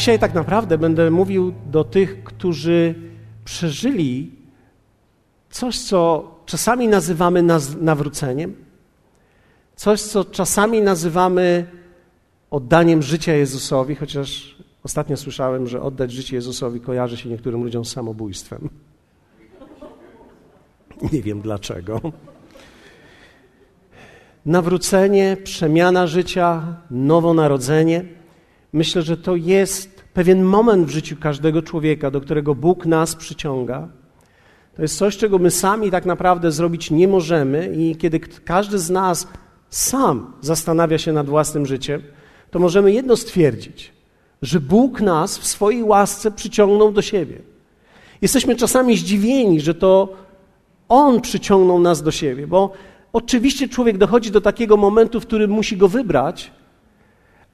Dzisiaj tak naprawdę będę mówił do tych, którzy przeżyli coś, co czasami nazywamy nawróceniem, coś, co czasami nazywamy oddaniem życia Jezusowi, chociaż ostatnio słyszałem, że oddać życie Jezusowi kojarzy się niektórym ludziom z samobójstwem. Nie wiem dlaczego. Nawrócenie, przemiana życia, nowonarodzenie. Myślę, że to jest pewien moment w życiu każdego człowieka, do którego Bóg nas przyciąga. To jest coś, czego my sami tak naprawdę zrobić nie możemy, i kiedy każdy z nas sam zastanawia się nad własnym życiem, to możemy jedno stwierdzić, że Bóg nas w swojej łasce przyciągnął do siebie. Jesteśmy czasami zdziwieni, że to On przyciągnął nas do siebie, bo oczywiście człowiek dochodzi do takiego momentu, w którym musi go wybrać,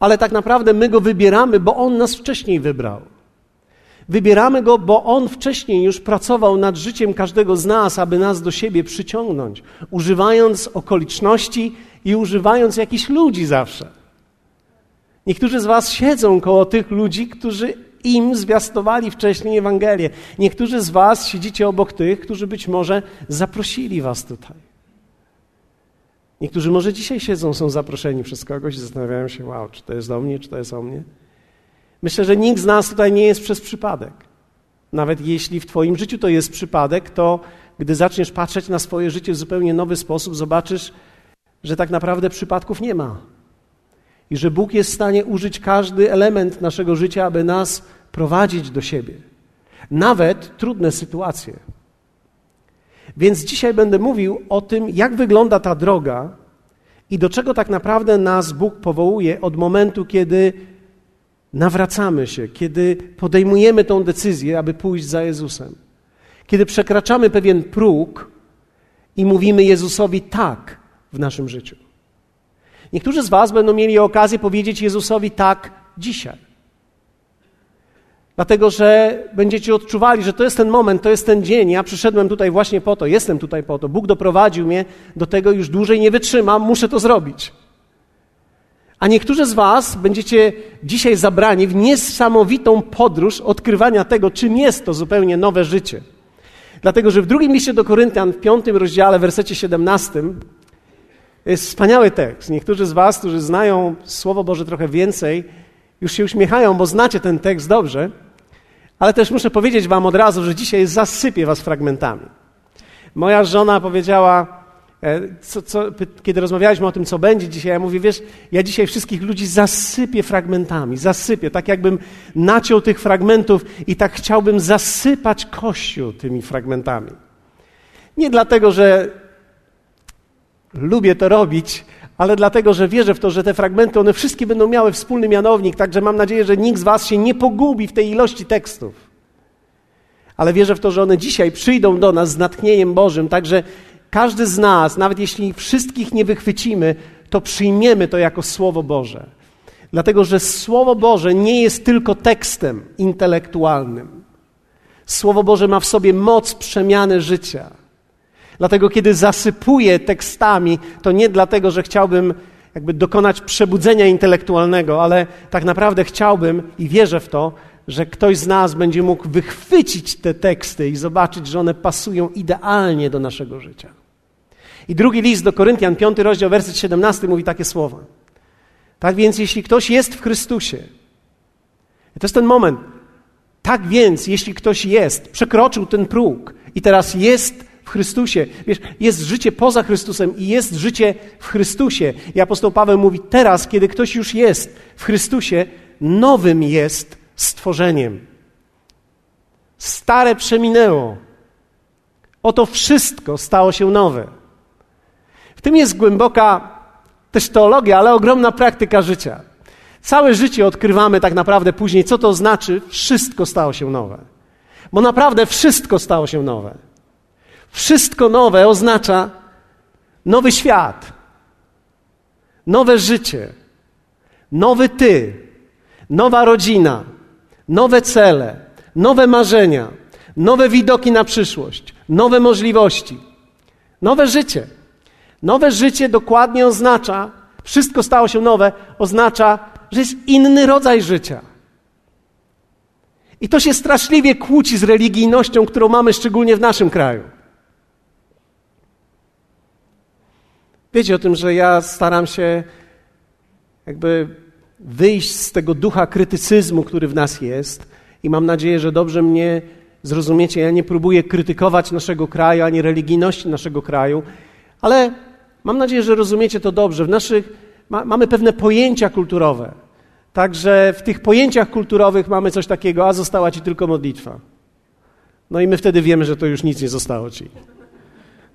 ale tak naprawdę my go wybieramy, bo On nas wcześniej wybrał. Wybieramy go, bo On wcześniej już pracował nad życiem każdego z nas, aby nas do siebie przyciągnąć, używając okoliczności i używając jakichś ludzi zawsze. Niektórzy z Was siedzą koło tych ludzi, którzy im zwiastowali wcześniej Ewangelię. Niektórzy z Was siedzicie obok tych, którzy być może zaprosili Was tutaj. Niektórzy może dzisiaj siedzą, są zaproszeni przez kogoś i zastanawiają się, wow, czy to jest do mnie, czy to jest o mnie. Myślę, że nikt z nas tutaj nie jest przez przypadek. Nawet jeśli w Twoim życiu to jest przypadek, to gdy zaczniesz patrzeć na swoje życie w zupełnie nowy sposób, zobaczysz, że tak naprawdę przypadków nie ma. I że Bóg jest w stanie użyć każdy element naszego życia, aby nas prowadzić do siebie. Nawet trudne sytuacje. Więc dzisiaj będę mówił o tym, jak wygląda ta droga i do czego tak naprawdę nas Bóg powołuje od momentu, kiedy nawracamy się, kiedy podejmujemy tą decyzję, aby pójść za Jezusem. Kiedy przekraczamy pewien próg i mówimy Jezusowi tak w naszym życiu. Niektórzy z Was będą mieli okazję powiedzieć Jezusowi tak dzisiaj. Dlatego, że będziecie odczuwali, że to jest ten moment, to jest ten dzień. Ja przyszedłem tutaj właśnie po to, jestem tutaj po to. Bóg doprowadził mnie do tego, już dłużej nie wytrzymam, muszę to zrobić. A niektórzy z Was będziecie dzisiaj zabrani w niesamowitą podróż odkrywania tego, czym jest to zupełnie nowe życie. Dlatego, że w drugim liście do Koryntian, w piątym rozdziale, wersecie 17, jest wspaniały tekst. Niektórzy z Was, którzy znają Słowo Boże trochę więcej, już się uśmiechają, bo znacie ten tekst dobrze. Ale też muszę powiedzieć Wam od razu, że dzisiaj zasypię Was fragmentami. Moja żona powiedziała, e, co, co, kiedy rozmawialiśmy o tym, co będzie dzisiaj, ja mówię, wiesz, ja dzisiaj wszystkich ludzi zasypię fragmentami, zasypię, tak jakbym naciął tych fragmentów i tak chciałbym zasypać Kościół tymi fragmentami. Nie dlatego, że lubię to robić, ale dlatego, że wierzę w to, że te fragmenty, one wszystkie będą miały wspólny mianownik, także mam nadzieję, że nikt z Was się nie pogubi w tej ilości tekstów. Ale wierzę w to, że one dzisiaj przyjdą do nas z natchnieniem Bożym, także każdy z nas, nawet jeśli wszystkich nie wychwycimy, to przyjmiemy to jako Słowo Boże. Dlatego, że Słowo Boże nie jest tylko tekstem intelektualnym. Słowo Boże ma w sobie moc przemiany życia. Dlatego, kiedy zasypuję tekstami, to nie dlatego, że chciałbym jakby dokonać przebudzenia intelektualnego, ale tak naprawdę chciałbym i wierzę w to, że ktoś z nas będzie mógł wychwycić te teksty i zobaczyć, że one pasują idealnie do naszego życia. I drugi list do Koryntian, piąty rozdział, werset 17 mówi takie słowa. Tak więc, jeśli ktoś jest w Chrystusie, to jest ten moment. Tak więc, jeśli ktoś jest, przekroczył ten próg i teraz jest w Chrystusie. Wiesz, jest życie poza Chrystusem i jest życie w Chrystusie. I apostoł Paweł mówi, teraz, kiedy ktoś już jest w Chrystusie, nowym jest stworzeniem. Stare przeminęło. Oto wszystko stało się nowe. W tym jest głęboka też teologia, ale ogromna praktyka życia. Całe życie odkrywamy tak naprawdę później, co to znaczy, wszystko stało się nowe. Bo naprawdę wszystko stało się nowe. Wszystko nowe oznacza nowy świat, nowe życie, nowy ty, nowa rodzina, nowe cele, nowe marzenia, nowe widoki na przyszłość, nowe możliwości, nowe życie. Nowe życie dokładnie oznacza, wszystko stało się nowe, oznacza, że jest inny rodzaj życia. I to się straszliwie kłóci z religijnością, którą mamy szczególnie w naszym kraju. Wiecie o tym, że ja staram się jakby wyjść z tego ducha krytycyzmu, który w nas jest, i mam nadzieję, że dobrze mnie zrozumiecie. Ja nie próbuję krytykować naszego kraju ani religijności naszego kraju, ale mam nadzieję, że rozumiecie to dobrze. W naszych ma, mamy pewne pojęcia kulturowe. Także w tych pojęciach kulturowych mamy coś takiego, a została ci tylko modlitwa. No i my wtedy wiemy, że to już nic nie zostało ci.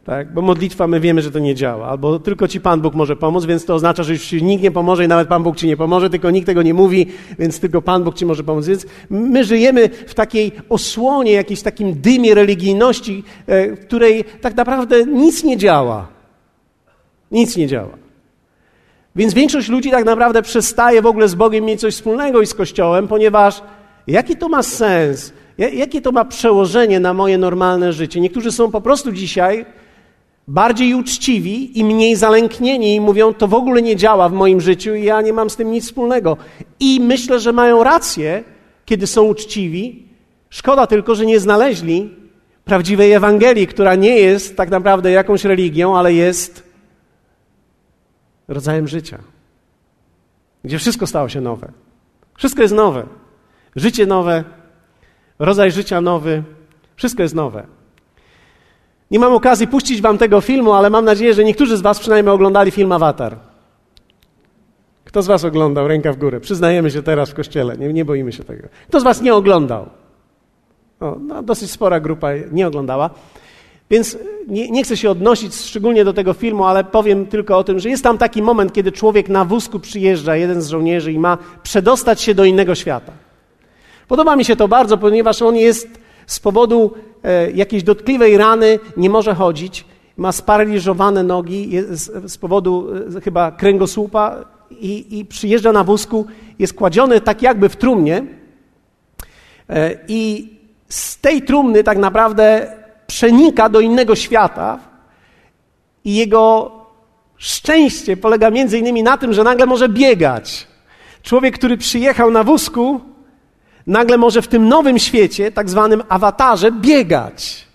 Tak? Bo modlitwa my wiemy, że to nie działa. Albo tylko ci Pan Bóg może pomóc, więc to oznacza, że już ci nikt nie pomoże i nawet Pan Bóg ci nie pomoże, tylko nikt tego nie mówi, więc tylko Pan Bóg ci może pomóc. Więc my żyjemy w takiej osłonie, jakimś takim dymie religijności, e, w której tak naprawdę nic nie działa. Nic nie działa. Więc większość ludzi tak naprawdę przestaje w ogóle z Bogiem mieć coś wspólnego i z Kościołem, ponieważ jaki to ma sens? Jakie to ma przełożenie na moje normalne życie? Niektórzy są po prostu dzisiaj bardziej uczciwi i mniej zalęknieni i mówią, to w ogóle nie działa w moim życiu i ja nie mam z tym nic wspólnego. I myślę, że mają rację, kiedy są uczciwi. Szkoda tylko, że nie znaleźli prawdziwej Ewangelii, która nie jest tak naprawdę jakąś religią, ale jest rodzajem życia, gdzie wszystko stało się nowe. Wszystko jest nowe. Życie nowe, rodzaj życia nowy, wszystko jest nowe. Nie mam okazji puścić wam tego filmu, ale mam nadzieję, że niektórzy z was przynajmniej oglądali film Avatar. Kto z was oglądał? Ręka w górę. Przyznajemy się teraz w kościele, nie, nie boimy się tego. Kto z was nie oglądał? O, no, dosyć spora grupa nie oglądała. Więc nie, nie, chcę się odnosić szczególnie do tego filmu, ale powiem tylko o tym, że jest tam taki moment, kiedy człowiek na wózku przyjeżdża, jeden z żołnierzy, i ma przedostać się do innego świata. Podoba mi się to bardzo, ponieważ on jest z powodu e, jakiejś dotkliwej rany, nie może chodzić, ma sparaliżowane nogi z, powodu e, chyba kręgosłupa i, i przyjeżdża na wózku, jest kładziony tak jakby w trumnie e, i z tej trumny tak naprawdę przenika do innego świata i jego szczęście polega między innymi na tym, że nagle może biegać. Człowiek, który przyjechał na wózku, nagle może w tym nowym świecie, tak zwanym awatarze, biegać.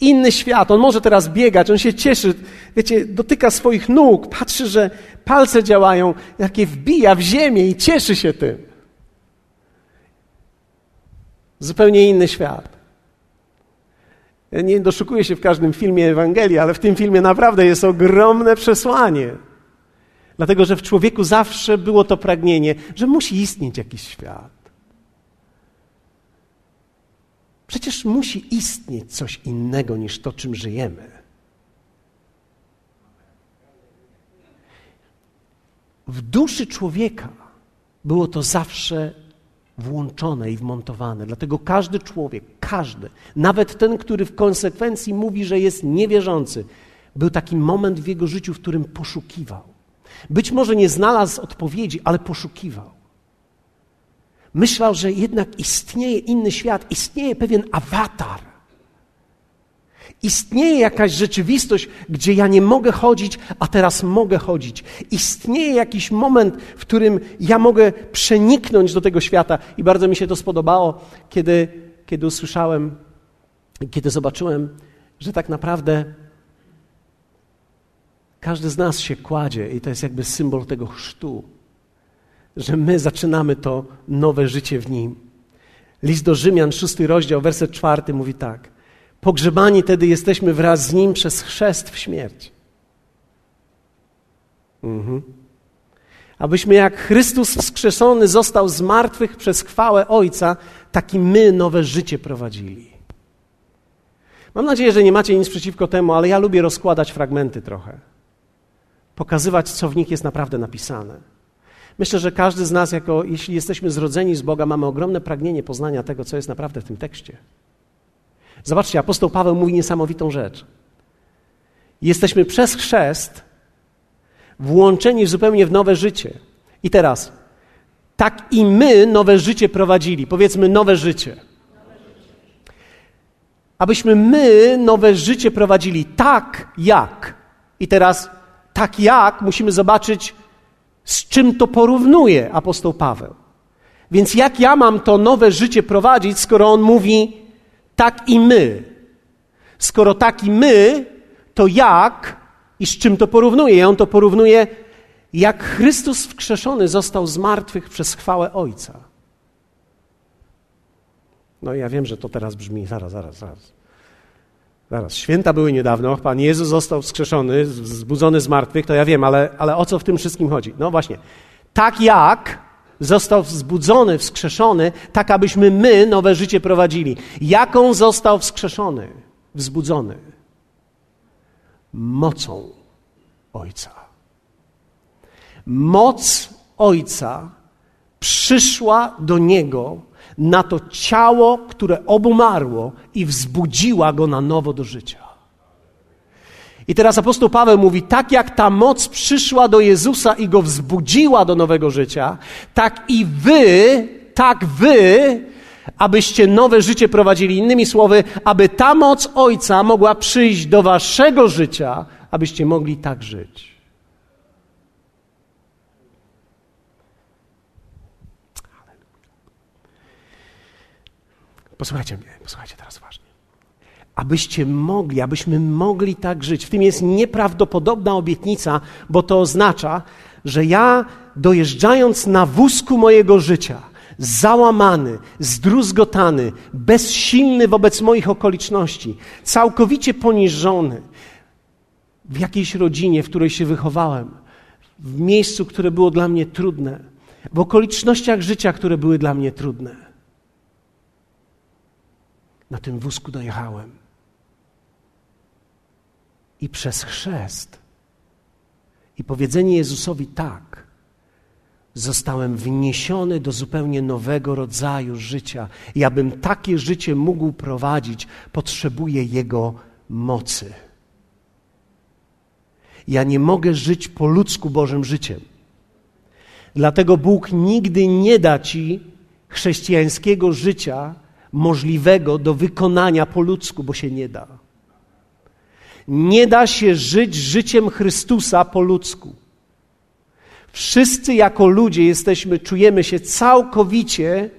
Inny świat, on może teraz biegać, on się cieszy, wiecie, dotyka swoich nóg, patrzy, że palce działają, jakie wbija w ziemię i cieszy się tym. Zupełnie inny świat. Ja nie doszukuję się w każdym filmie Ewangelii, ale w tym filmie naprawdę jest ogromne przesłanie. Dlatego, że w człowieku zawsze było to pragnienie, że musi istnieć jakiś świat. Przecież musi istnieć coś innego niż to, czym żyjemy. W duszy człowieka było to zawsze włączone i wmontowane. Dlatego każdy człowiek, każdy, nawet ten, który w konsekwencji mówi, że jest niewierzący, był taki moment w jego życiu, w którym poszukiwał. Być może nie znalazł odpowiedzi, ale poszukiwał. Myślał, że jednak istnieje inny świat, istnieje pewien awatar. Istnieje jakaś rzeczywistość, gdzie ja nie mogę chodzić, a teraz mogę chodzić. Istnieje jakiś moment, w którym ja mogę przeniknąć do tego świata. I bardzo mi się to spodobało, kiedy, kiedy usłyszałem, kiedy zobaczyłem, że tak naprawdę każdy z nas się kładzie i to jest jakby symbol tego chrztu że my zaczynamy to nowe życie w Nim. List do Rzymian, szósty rozdział, werset czwarty mówi tak. Pogrzebani tedy jesteśmy wraz z Nim przez chrzest w śmierć. Mhm. Abyśmy jak Chrystus wskrzeszony został z martwych przez chwałę Ojca, taki my nowe życie prowadzili. Mam nadzieję, że nie macie nic przeciwko temu, ale ja lubię rozkładać fragmenty trochę. Pokazywać, co w nich jest naprawdę napisane. Myślę, że każdy z nas, jako, jeśli jesteśmy zrodzeni z Boga, mamy ogromne pragnienie poznania tego, co jest naprawdę w tym tekście. Zobaczcie, apostoł Paweł mówi niesamowitą rzecz. Jesteśmy przez chrzest włączeni zupełnie w nowe życie. I teraz, tak i my nowe życie prowadzili. Powiedzmy nowe życie. Abyśmy my nowe życie prowadzili tak jak. I teraz, tak jak musimy zobaczyć z czym to porównuje apostoł Paweł? Więc jak ja mam to nowe życie prowadzić, skoro on mówi tak i my? Skoro tak i my, to jak i z czym to porównuje? I on to porównuje, jak Chrystus wkrzeszony został z martwych przez chwałę Ojca. No ja wiem, że to teraz brzmi, zaraz, zaraz, zaraz. Zaraz, święta były niedawno, Pan Jezus został wskrzeszony, zbudzony z martwych, to ja wiem, ale, ale o co w tym wszystkim chodzi? No właśnie, tak jak został wzbudzony, wskrzeszony, tak abyśmy my nowe życie prowadzili. Jaką został wskrzeszony, wzbudzony? Mocą Ojca. Moc Ojca przyszła do Niego na to ciało, które obumarło i wzbudziła go na nowo do życia. I teraz apostoł Paweł mówi: tak jak ta moc przyszła do Jezusa i go wzbudziła do nowego życia, tak i wy, tak wy, abyście nowe życie prowadzili. Innymi słowy, aby ta moc Ojca mogła przyjść do waszego życia, abyście mogli tak żyć. Posłuchajcie mnie, posłuchajcie teraz uważnie. Abyście mogli, abyśmy mogli tak żyć. W tym jest nieprawdopodobna obietnica, bo to oznacza, że ja dojeżdżając na wózku mojego życia, załamany, zdruzgotany, bezsilny wobec moich okoliczności, całkowicie poniżony, w jakiejś rodzinie, w której się wychowałem, w miejscu, które było dla mnie trudne, w okolicznościach życia, które były dla mnie trudne na tym wózku dojechałem. I przez chrzest i powiedzenie Jezusowi tak, zostałem wniesiony do zupełnie nowego rodzaju życia. I abym takie życie mógł prowadzić, potrzebuję Jego mocy. Ja nie mogę żyć po ludzku Bożym życiem. Dlatego Bóg nigdy nie da ci chrześcijańskiego życia, możliwego do wykonania po ludzku, bo się nie da. Nie da się żyć życiem Chrystusa po ludzku. Wszyscy jako ludzie jesteśmy, czujemy się całkowicie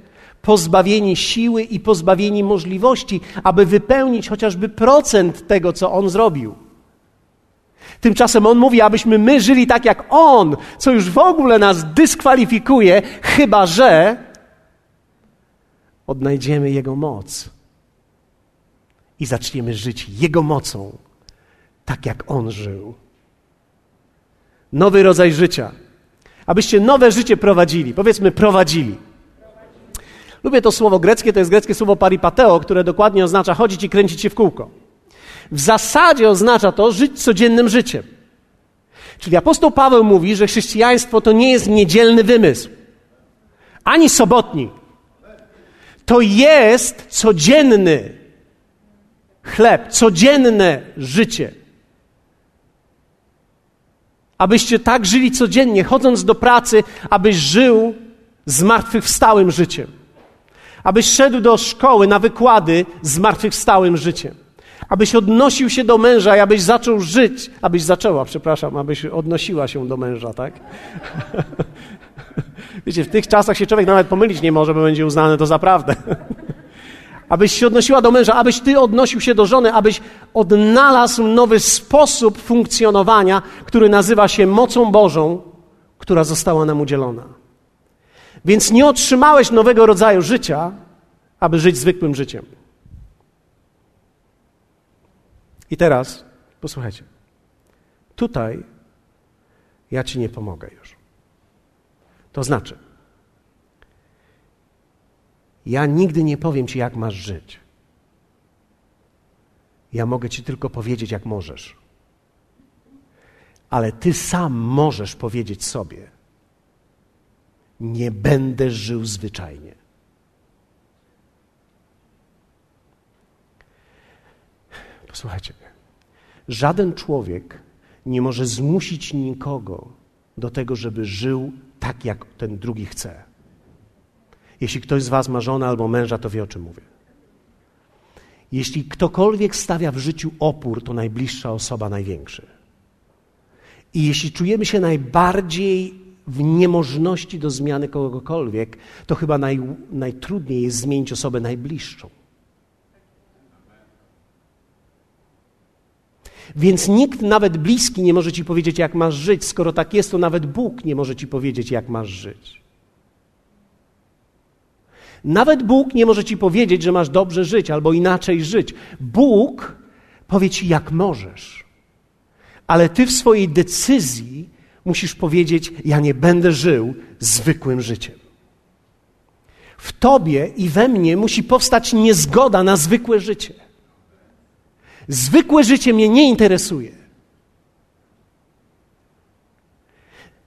pozbawieni siły i pozbawieni możliwości, aby wypełnić chociażby procent tego, co On zrobił. Tymczasem On mówi, abyśmy my żyli tak jak On, co już w ogóle nas dyskwalifikuje, chyba że odnajdziemy Jego moc i zaczniemy żyć Jego mocą, tak jak On żył. Nowy rodzaj życia. Abyście nowe życie prowadzili, powiedzmy prowadzili. Lubię to słowo greckie, to jest greckie słowo paripateo, które dokładnie oznacza chodzić i kręcić się w kółko. W zasadzie oznacza to żyć codziennym życiem. Czyli apostoł Paweł mówi, że chrześcijaństwo to nie jest niedzielny wymysł, ani sobotni, to jest codzienny chleb, codzienne życie. Abyście tak żyli codziennie, chodząc do pracy, abyś żył zmartwychwstałym życiem. Abyś szedł do szkoły na wykłady zmartwychwstałym życiem. Abyś odnosił się do męża i abyś zaczął żyć, abyś zaczęła, przepraszam, abyś odnosiła się do męża, tak? Wiecie, w tych czasach się człowiek nawet pomylić nie może, bo będzie uznane to za prawdę. abyś się odnosiła do męża, abyś ty odnosił się do żony, abyś odnalazł nowy sposób funkcjonowania, który nazywa się mocą Bożą, która została nam udzielona. Więc nie otrzymałeś nowego rodzaju życia, aby żyć zwykłym życiem. I teraz posłuchajcie. Tutaj ja ci nie pomogę. To znaczy, ja nigdy nie powiem ci, jak masz żyć. Ja mogę ci tylko powiedzieć, jak możesz. Ale ty sam możesz powiedzieć sobie: Nie będę żył zwyczajnie. Posłuchajcie, żaden człowiek nie może zmusić nikogo do tego, żeby żył tak, jak ten drugi chce. Jeśli ktoś z Was ma żonę albo męża, to wie o czym mówię. Jeśli ktokolwiek stawia w życiu opór, to najbliższa osoba największy. I jeśli czujemy się najbardziej w niemożności do zmiany kogokolwiek, to chyba naj, najtrudniej jest zmienić osobę najbliższą. Więc nikt, nawet bliski, nie może ci powiedzieć, jak masz żyć. Skoro tak jest, to nawet Bóg nie może ci powiedzieć, jak masz żyć. Nawet Bóg nie może ci powiedzieć, że masz dobrze żyć albo inaczej żyć. Bóg powie ci, jak możesz. Ale ty w swojej decyzji musisz powiedzieć: Ja nie będę żył zwykłym życiem. W tobie i we mnie musi powstać niezgoda na zwykłe życie. Zwykłe życie mnie nie interesuje.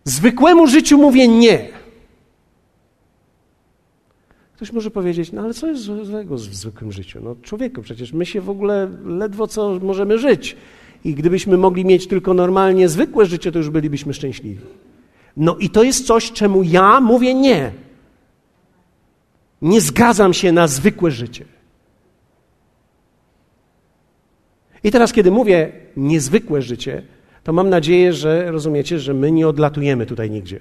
Zwykłemu życiu mówię nie. Ktoś może powiedzieć, no ale co jest złego w zwykłym życiu? No człowieku, przecież my się w ogóle ledwo co możemy żyć. I gdybyśmy mogli mieć tylko normalnie zwykłe życie, to już bylibyśmy szczęśliwi. No i to jest coś, czemu ja mówię nie. Nie zgadzam się na zwykłe życie. I teraz, kiedy mówię niezwykłe życie, to mam nadzieję, że rozumiecie, że my nie odlatujemy tutaj nigdzie.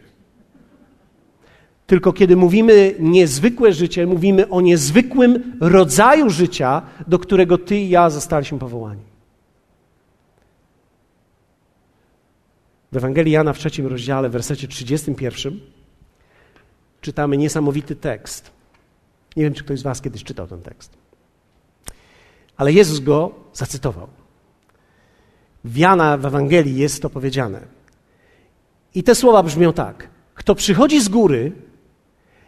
Tylko kiedy mówimy niezwykłe życie, mówimy o niezwykłym rodzaju życia, do którego ty i ja zostaliśmy powołani. W Ewangelii Jana w trzecim rozdziale, w wersecie 31 czytamy niesamowity tekst. Nie wiem, czy ktoś z Was kiedyś czytał ten tekst. Ale Jezus go zacytował. W Jana w Ewangelii jest to powiedziane. I te słowa brzmią tak. Kto przychodzi z góry,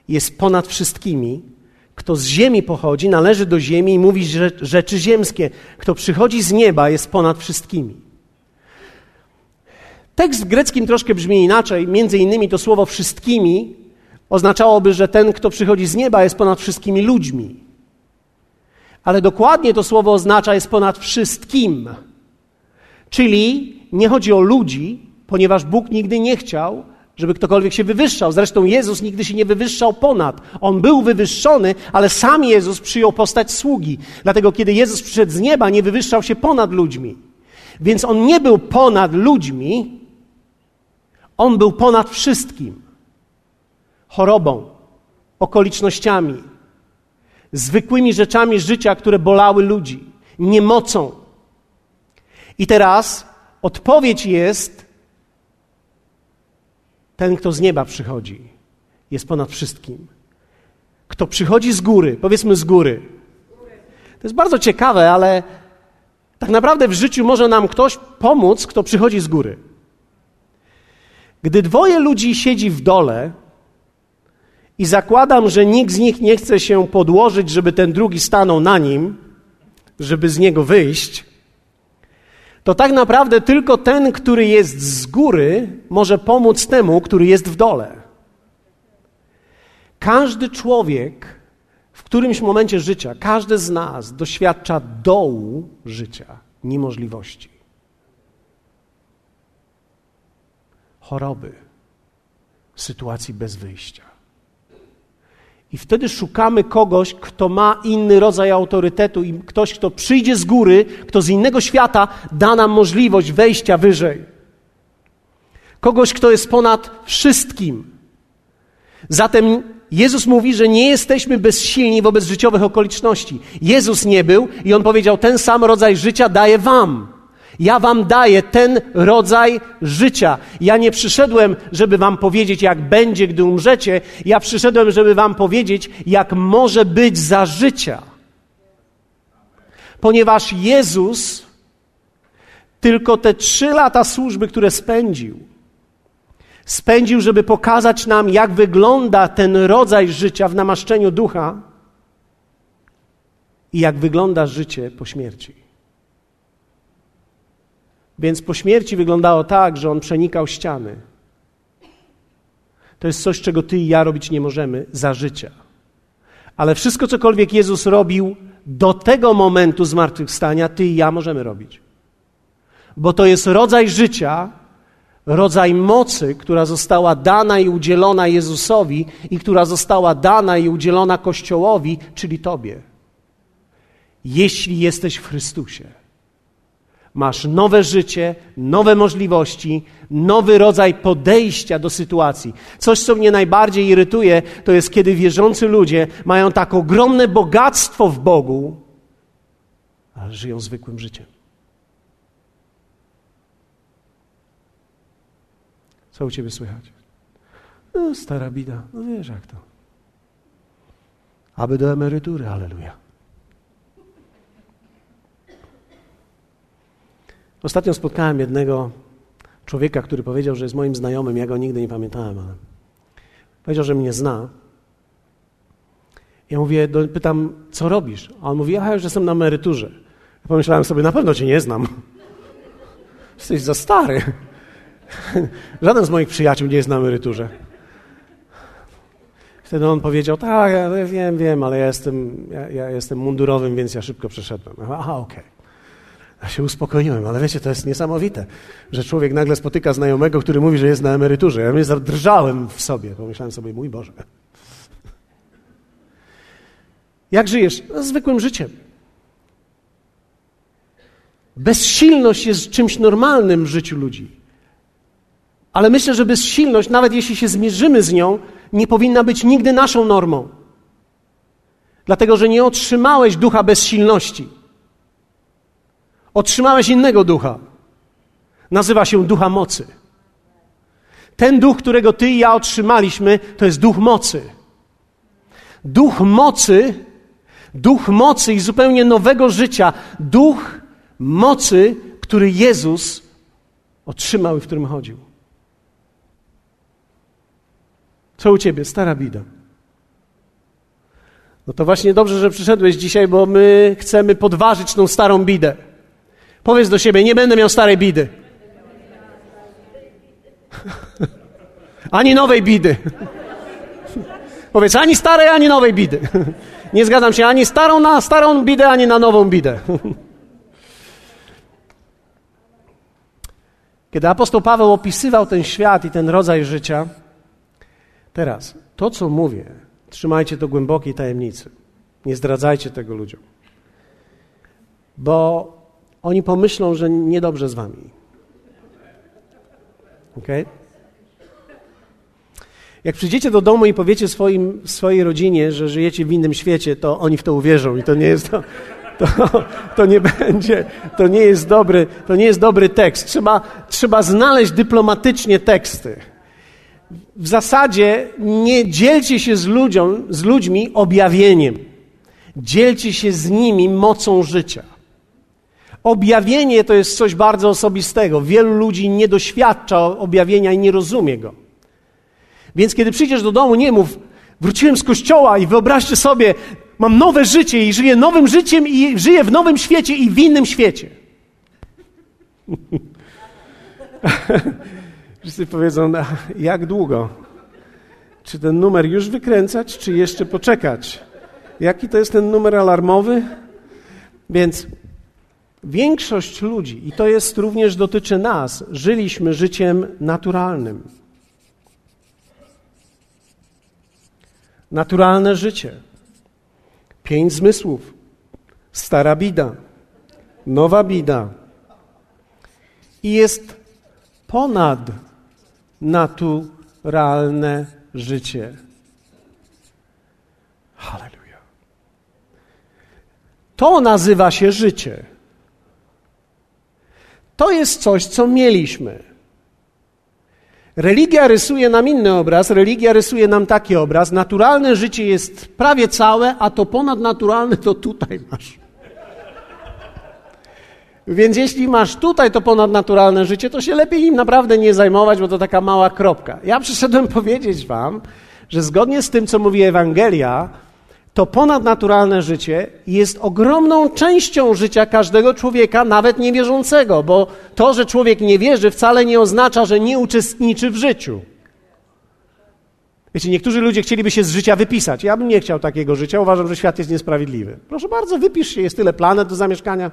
jest ponad wszystkimi. Kto z ziemi pochodzi, należy do ziemi i mówi rzeczy ziemskie. Kto przychodzi z nieba, jest ponad wszystkimi. Tekst w greckim troszkę brzmi inaczej. Między innymi to słowo wszystkimi oznaczałoby, że ten, kto przychodzi z nieba, jest ponad wszystkimi ludźmi. Ale dokładnie to słowo oznacza jest ponad wszystkim. Czyli nie chodzi o ludzi, ponieważ Bóg nigdy nie chciał, żeby ktokolwiek się wywyższał. Zresztą Jezus nigdy się nie wywyższał ponad. On był wywyższony, ale sam Jezus przyjął postać sługi. Dlatego, kiedy Jezus przyszedł z nieba, nie wywyższał się ponad ludźmi. Więc on nie był ponad ludźmi, on był ponad wszystkim. Chorobą, okolicznościami, zwykłymi rzeczami życia, które bolały ludzi, niemocą. I teraz odpowiedź jest: ten, kto z nieba przychodzi, jest ponad wszystkim. Kto przychodzi z góry, powiedzmy z góry. To jest bardzo ciekawe, ale tak naprawdę w życiu może nam ktoś pomóc, kto przychodzi z góry. Gdy dwoje ludzi siedzi w dole i zakładam, że nikt z nich nie chce się podłożyć, żeby ten drugi stanął na nim, żeby z niego wyjść, to tak naprawdę tylko ten, który jest z góry, może pomóc temu, który jest w dole. Każdy człowiek w którymś momencie życia, każdy z nas doświadcza dołu życia, niemożliwości. choroby, sytuacji bez wyjścia. I wtedy szukamy kogoś, kto ma inny rodzaj autorytetu i ktoś, kto przyjdzie z góry, kto z innego świata da nam możliwość wejścia wyżej. Kogoś, kto jest ponad wszystkim. Zatem Jezus mówi, że nie jesteśmy bezsilni wobec życiowych okoliczności. Jezus nie był i on powiedział: Ten sam rodzaj życia daje Wam. Ja wam daję ten rodzaj życia. Ja nie przyszedłem, żeby wam powiedzieć, jak będzie, gdy umrzecie. Ja przyszedłem, żeby wam powiedzieć, jak może być za życia. Ponieważ Jezus tylko te trzy lata służby, które spędził, spędził, żeby pokazać nam, jak wygląda ten rodzaj życia w namaszczeniu ducha i jak wygląda życie po śmierci. Więc po śmierci wyglądało tak, że on przenikał ściany. To jest coś, czego ty i ja robić nie możemy za życia. Ale wszystko, cokolwiek Jezus robił do tego momentu zmartwychwstania, ty i ja możemy robić. Bo to jest rodzaj życia, rodzaj mocy, która została dana i udzielona Jezusowi i która została dana i udzielona Kościołowi, czyli Tobie. Jeśli jesteś w Chrystusie Masz nowe życie, nowe możliwości, nowy rodzaj podejścia do sytuacji. Coś, co mnie najbardziej irytuje, to jest, kiedy wierzący ludzie mają tak ogromne bogactwo w Bogu, ale żyją zwykłym życiem. Co u ciebie słychać? No, stara bida, no wiesz jak to. Aby do emerytury, aleluja. Ostatnio spotkałem jednego człowieka, który powiedział, że jest moim znajomym. Ja go nigdy nie pamiętałem, ale powiedział, że mnie zna. Ja mówię, do, pytam, co robisz? A on mówi, ja już jestem na emeryturze. Ja pomyślałem sobie, na pewno cię nie znam. Jesteś za stary. Żaden z moich przyjaciół nie jest na emeryturze. Wtedy on powiedział, tak, ja wiem, wiem, ale ja jestem, ja, ja jestem mundurowym, więc ja szybko przeszedłem. Aha, okej. Okay. Ja się uspokoiłem, ale wiecie, to jest niesamowite, że człowiek nagle spotyka znajomego, który mówi, że jest na emeryturze. Ja mnie zadrżałem w sobie. Pomyślałem sobie, mój Boże. Jak żyjesz? No, zwykłym życiem. Bezsilność jest czymś normalnym w życiu ludzi. Ale myślę, że bezsilność, nawet jeśli się zmierzymy z nią, nie powinna być nigdy naszą normą. Dlatego, że nie otrzymałeś ducha bezsilności. Otrzymałeś innego ducha. Nazywa się ducha mocy. Ten duch, którego ty i ja otrzymaliśmy, to jest duch mocy. Duch mocy, duch mocy i zupełnie nowego życia, duch mocy, który Jezus otrzymał i w którym chodził. Co u ciebie, stara bida? No to właśnie dobrze, że przyszedłeś dzisiaj, bo my chcemy podważyć tą starą bidę. Powiedz do siebie, nie będę miał starej bidy. Ani nowej bidy. Powiedz, ani starej, ani nowej bidy. Nie zgadzam się ani starą na starą bidę, ani na nową bidę. Kiedy apostoł Paweł opisywał ten świat i ten rodzaj życia, teraz to, co mówię, trzymajcie to głębokiej tajemnicy. Nie zdradzajcie tego ludziom. Bo oni pomyślą, że niedobrze z wami. Ok? Jak przyjdziecie do domu i powiecie swoim, swojej rodzinie, że żyjecie w innym świecie, to oni w to uwierzą i to nie jest to, to, to, nie będzie, to nie jest dobry, to nie jest dobry tekst. Trzeba, trzeba znaleźć dyplomatycznie teksty. W zasadzie nie dzielcie się z, ludziom, z ludźmi objawieniem. Dzielcie się z nimi mocą życia. Objawienie to jest coś bardzo osobistego. Wielu ludzi nie doświadcza objawienia i nie rozumie go. Więc kiedy przyjdziesz do domu, nie mów, wróciłem z kościoła i wyobraźcie sobie, mam nowe życie i żyję nowym życiem i żyję w nowym świecie i w innym świecie. Wszyscy powiedzą, jak długo? Czy ten numer już wykręcać, czy jeszcze poczekać? Jaki to jest ten numer alarmowy? Więc Większość ludzi, i to jest również dotyczy nas, żyliśmy życiem naturalnym. Naturalne życie. Pięć zmysłów. Stara bida. Nowa bida. I jest ponad naturalne życie. Halleluja. To nazywa się życie. To jest coś, co mieliśmy. Religia rysuje nam inny obraz, religia rysuje nam taki obraz. Naturalne życie jest prawie całe, a to ponadnaturalne to tutaj masz. Więc jeśli masz tutaj to ponadnaturalne życie, to się lepiej nim naprawdę nie zajmować, bo to taka mała kropka. Ja przyszedłem powiedzieć Wam, że zgodnie z tym, co mówi Ewangelia, to ponadnaturalne życie jest ogromną częścią życia każdego człowieka, nawet niewierzącego, bo to, że człowiek nie wierzy, wcale nie oznacza, że nie uczestniczy w życiu. Wiecie, niektórzy ludzie chcieliby się z życia wypisać. Ja bym nie chciał takiego życia, uważam, że świat jest niesprawiedliwy. Proszę bardzo, wypisz się, jest tyle planet do zamieszkania.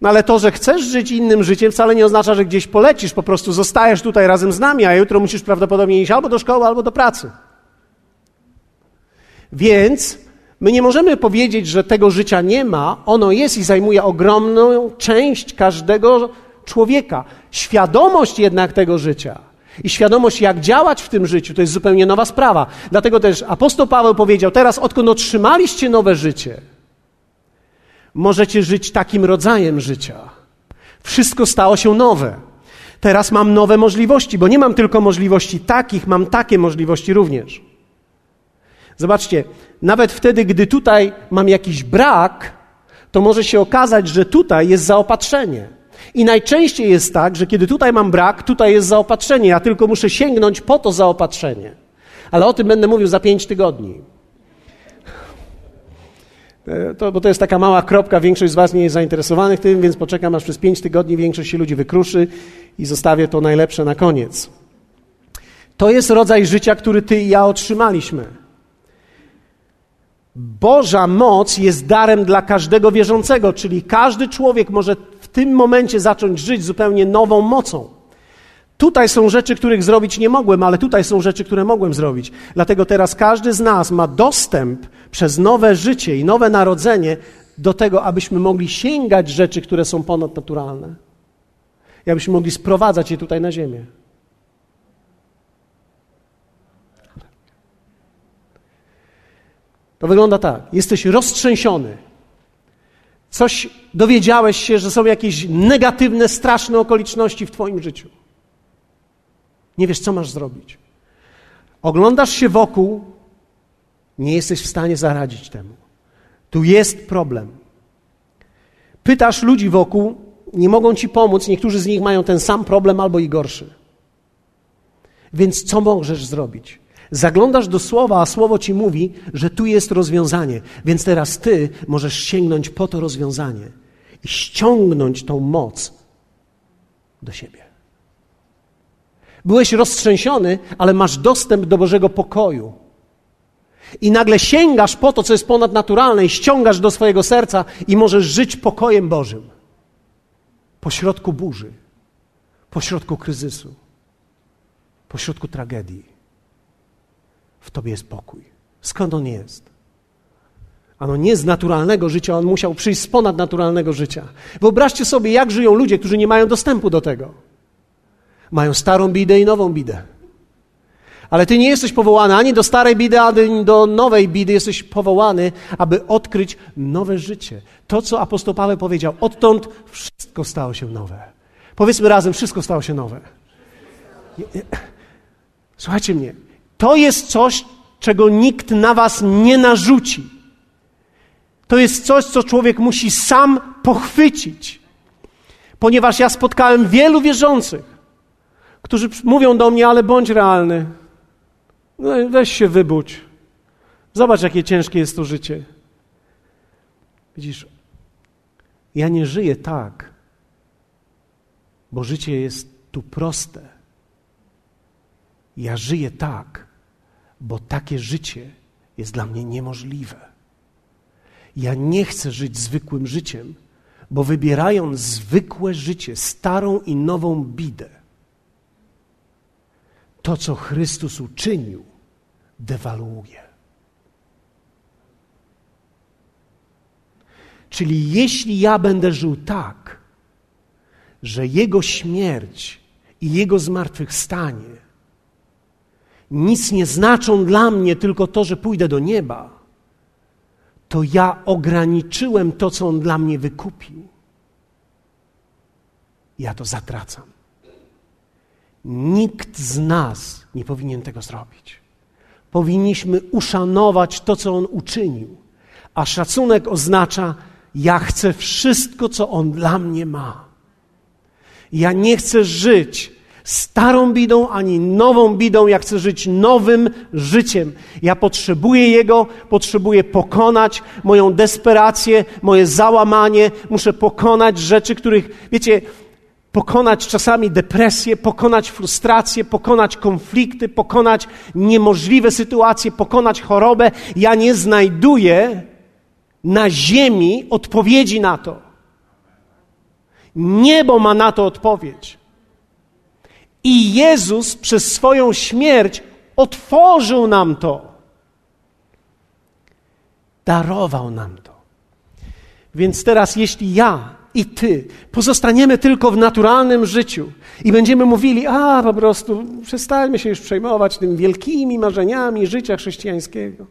No ale to, że chcesz żyć innym życiem, wcale nie oznacza, że gdzieś polecisz, po prostu zostajesz tutaj razem z nami, a jutro musisz prawdopodobnie iść albo do szkoły, albo do pracy. Więc My nie możemy powiedzieć, że tego życia nie ma. Ono jest i zajmuje ogromną część każdego człowieka. Świadomość jednak tego życia i świadomość, jak działać w tym życiu, to jest zupełnie nowa sprawa. Dlatego też apostoł Paweł powiedział: Teraz, odkąd otrzymaliście nowe życie, możecie żyć takim rodzajem życia. Wszystko stało się nowe. Teraz mam nowe możliwości, bo nie mam tylko możliwości takich, mam takie możliwości również. Zobaczcie, nawet wtedy, gdy tutaj mam jakiś brak, to może się okazać, że tutaj jest zaopatrzenie. I najczęściej jest tak, że kiedy tutaj mam brak, tutaj jest zaopatrzenie. Ja tylko muszę sięgnąć po to zaopatrzenie. Ale o tym będę mówił za pięć tygodni. E, to, bo to jest taka mała kropka, większość z Was nie jest zainteresowanych tym, więc poczekam aż przez pięć tygodni większość się ludzi wykruszy i zostawię to najlepsze na koniec. To jest rodzaj życia, który Ty i ja otrzymaliśmy. Boża moc jest darem dla każdego wierzącego, czyli każdy człowiek może w tym momencie zacząć żyć zupełnie nową mocą. Tutaj są rzeczy, których zrobić nie mogłem, ale tutaj są rzeczy, które mogłem zrobić. Dlatego teraz każdy z nas ma dostęp przez nowe życie i nowe narodzenie do tego, abyśmy mogli sięgać rzeczy, które są ponadnaturalne. I abyśmy mogli sprowadzać je tutaj na ziemię. To wygląda tak. Jesteś roztrzęsiony. Coś dowiedziałeś się, że są jakieś negatywne, straszne okoliczności w Twoim życiu. Nie wiesz, co masz zrobić. Oglądasz się wokół, nie jesteś w stanie zaradzić temu. Tu jest problem. Pytasz ludzi wokół, nie mogą ci pomóc, niektórzy z nich mają ten sam problem albo i gorszy. Więc co możesz zrobić? Zaglądasz do słowa, a słowo ci mówi, że tu jest rozwiązanie. Więc teraz ty możesz sięgnąć po to rozwiązanie i ściągnąć tą moc do siebie. Byłeś roztrzęsiony, ale masz dostęp do Bożego pokoju. I nagle sięgasz po to, co jest ponadnaturalne, i ściągasz do swojego serca, i możesz żyć pokojem Bożym. Pośrodku burzy, pośrodku kryzysu, pośrodku tragedii w tobie jest pokój. Skąd on jest? Ano nie z naturalnego życia, on musiał przyjść z ponadnaturalnego życia. Wyobraźcie sobie, jak żyją ludzie, którzy nie mają dostępu do tego. Mają starą bidę i nową bidę. Ale ty nie jesteś powołany ani do starej bidy, ani do nowej bidy. Jesteś powołany, aby odkryć nowe życie. To, co apostoł Paweł powiedział, odtąd wszystko stało się nowe. Powiedzmy razem, wszystko stało się nowe. Słuchajcie mnie, to jest coś, czego nikt na was nie narzuci. To jest coś, co człowiek musi sam pochwycić. Ponieważ ja spotkałem wielu wierzących, którzy mówią do mnie, ale bądź realny. No, weź się wybudź. Zobacz, jakie ciężkie jest to życie. Widzisz, ja nie żyję tak, bo życie jest tu proste. Ja żyję tak, bo takie życie jest dla mnie niemożliwe. Ja nie chcę żyć zwykłym życiem, bo wybierając zwykłe życie, starą i nową bidę, to, co Chrystus uczynił, dewaluuje. Czyli jeśli ja będę żył tak, że Jego śmierć i Jego zmartwychwstanie nic nie znaczą dla mnie, tylko to, że pójdę do nieba, to ja ograniczyłem to, co On dla mnie wykupił. Ja to zatracam. Nikt z nas nie powinien tego zrobić. Powinniśmy uszanować to, co On uczynił. A szacunek oznacza, ja chcę wszystko, co On dla mnie ma. Ja nie chcę żyć starą bidą, ani nową bidą. Ja chcę żyć nowym życiem. Ja potrzebuję Jego, potrzebuję pokonać moją desperację, moje załamanie. Muszę pokonać rzeczy, których, wiecie, pokonać czasami depresję, pokonać frustrację, pokonać konflikty, pokonać niemożliwe sytuacje, pokonać chorobę. Ja nie znajduję na ziemi odpowiedzi na to. Niebo ma na to odpowiedź. I Jezus przez swoją śmierć otworzył nam to. Darował nam to. Więc teraz, jeśli ja i ty pozostaniemy tylko w naturalnym życiu i będziemy mówili, a po prostu przestańmy się już przejmować tymi wielkimi marzeniami życia chrześcijańskiego.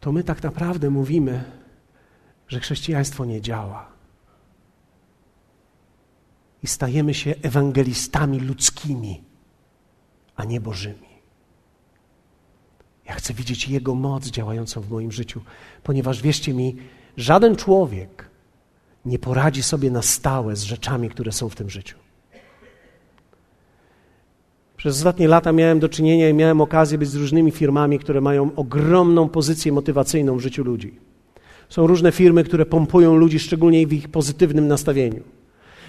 To my tak naprawdę mówimy, że chrześcijaństwo nie działa. I stajemy się ewangelistami ludzkimi, a nie bożymi. Ja chcę widzieć Jego moc działającą w moim życiu, ponieważ wierzcie mi, żaden człowiek nie poradzi sobie na stałe z rzeczami, które są w tym życiu. Przez ostatnie lata miałem do czynienia i miałem okazję być z różnymi firmami, które mają ogromną pozycję motywacyjną w życiu ludzi. Są różne firmy, które pompują ludzi, szczególnie w ich pozytywnym nastawieniu.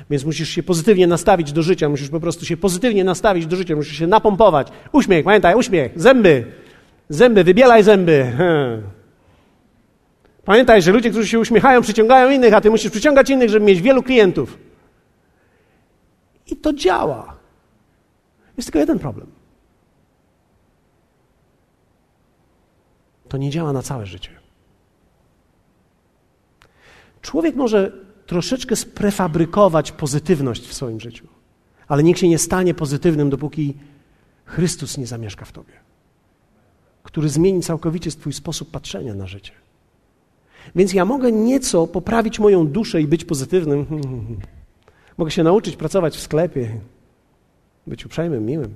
Więc musisz się pozytywnie nastawić do życia, musisz po prostu się pozytywnie nastawić do życia, musisz się napompować. Uśmiech, pamiętaj, uśmiech, zęby, Zęby, wybielaj zęby. Hmm. Pamiętaj, że ludzie, którzy się uśmiechają, przyciągają innych, a ty musisz przyciągać innych, żeby mieć wielu klientów. I to działa. Jest tylko jeden problem. To nie działa na całe życie. Człowiek może troszeczkę sprefabrykować pozytywność w swoim życiu, ale nikt się nie stanie pozytywnym, dopóki Chrystus nie zamieszka w tobie który zmieni całkowicie Twój sposób patrzenia na życie. Więc ja mogę nieco poprawić moją duszę i być pozytywnym. Mogę się nauczyć pracować w sklepie, być uprzejmym, miłym.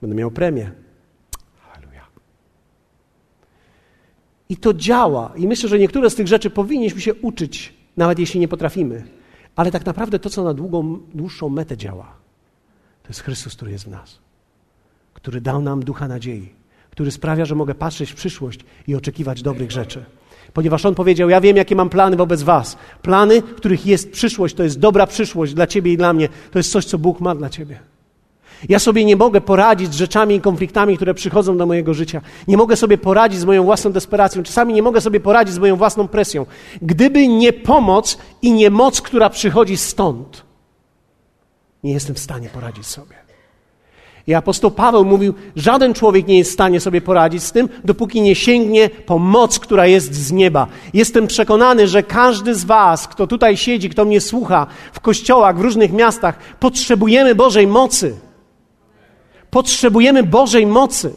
Będę miał premię. Halleluja. I to działa. I myślę, że niektóre z tych rzeczy powinniśmy się uczyć, nawet jeśli nie potrafimy. Ale tak naprawdę to, co na długą, dłuższą metę działa, to jest Chrystus, który jest w nas, który dał nam ducha nadziei który sprawia, że mogę patrzeć w przyszłość i oczekiwać dobrych rzeczy. Ponieważ On powiedział: Ja wiem, jakie mam plany wobec Was. Plany, w których jest przyszłość, to jest dobra przyszłość dla Ciebie i dla mnie. To jest coś, co Bóg ma dla Ciebie. Ja sobie nie mogę poradzić z rzeczami i konfliktami, które przychodzą do mojego życia. Nie mogę sobie poradzić z moją własną desperacją. Czasami nie mogę sobie poradzić z moją własną presją. Gdyby nie pomoc i nie moc, która przychodzi stąd, nie jestem w stanie poradzić sobie. I apostoł Paweł mówił, żaden człowiek nie jest w stanie sobie poradzić z tym, dopóki nie sięgnie po moc, która jest z nieba. Jestem przekonany, że każdy z was, kto tutaj siedzi, kto mnie słucha w kościołach, w różnych miastach, potrzebujemy Bożej mocy. Potrzebujemy Bożej mocy.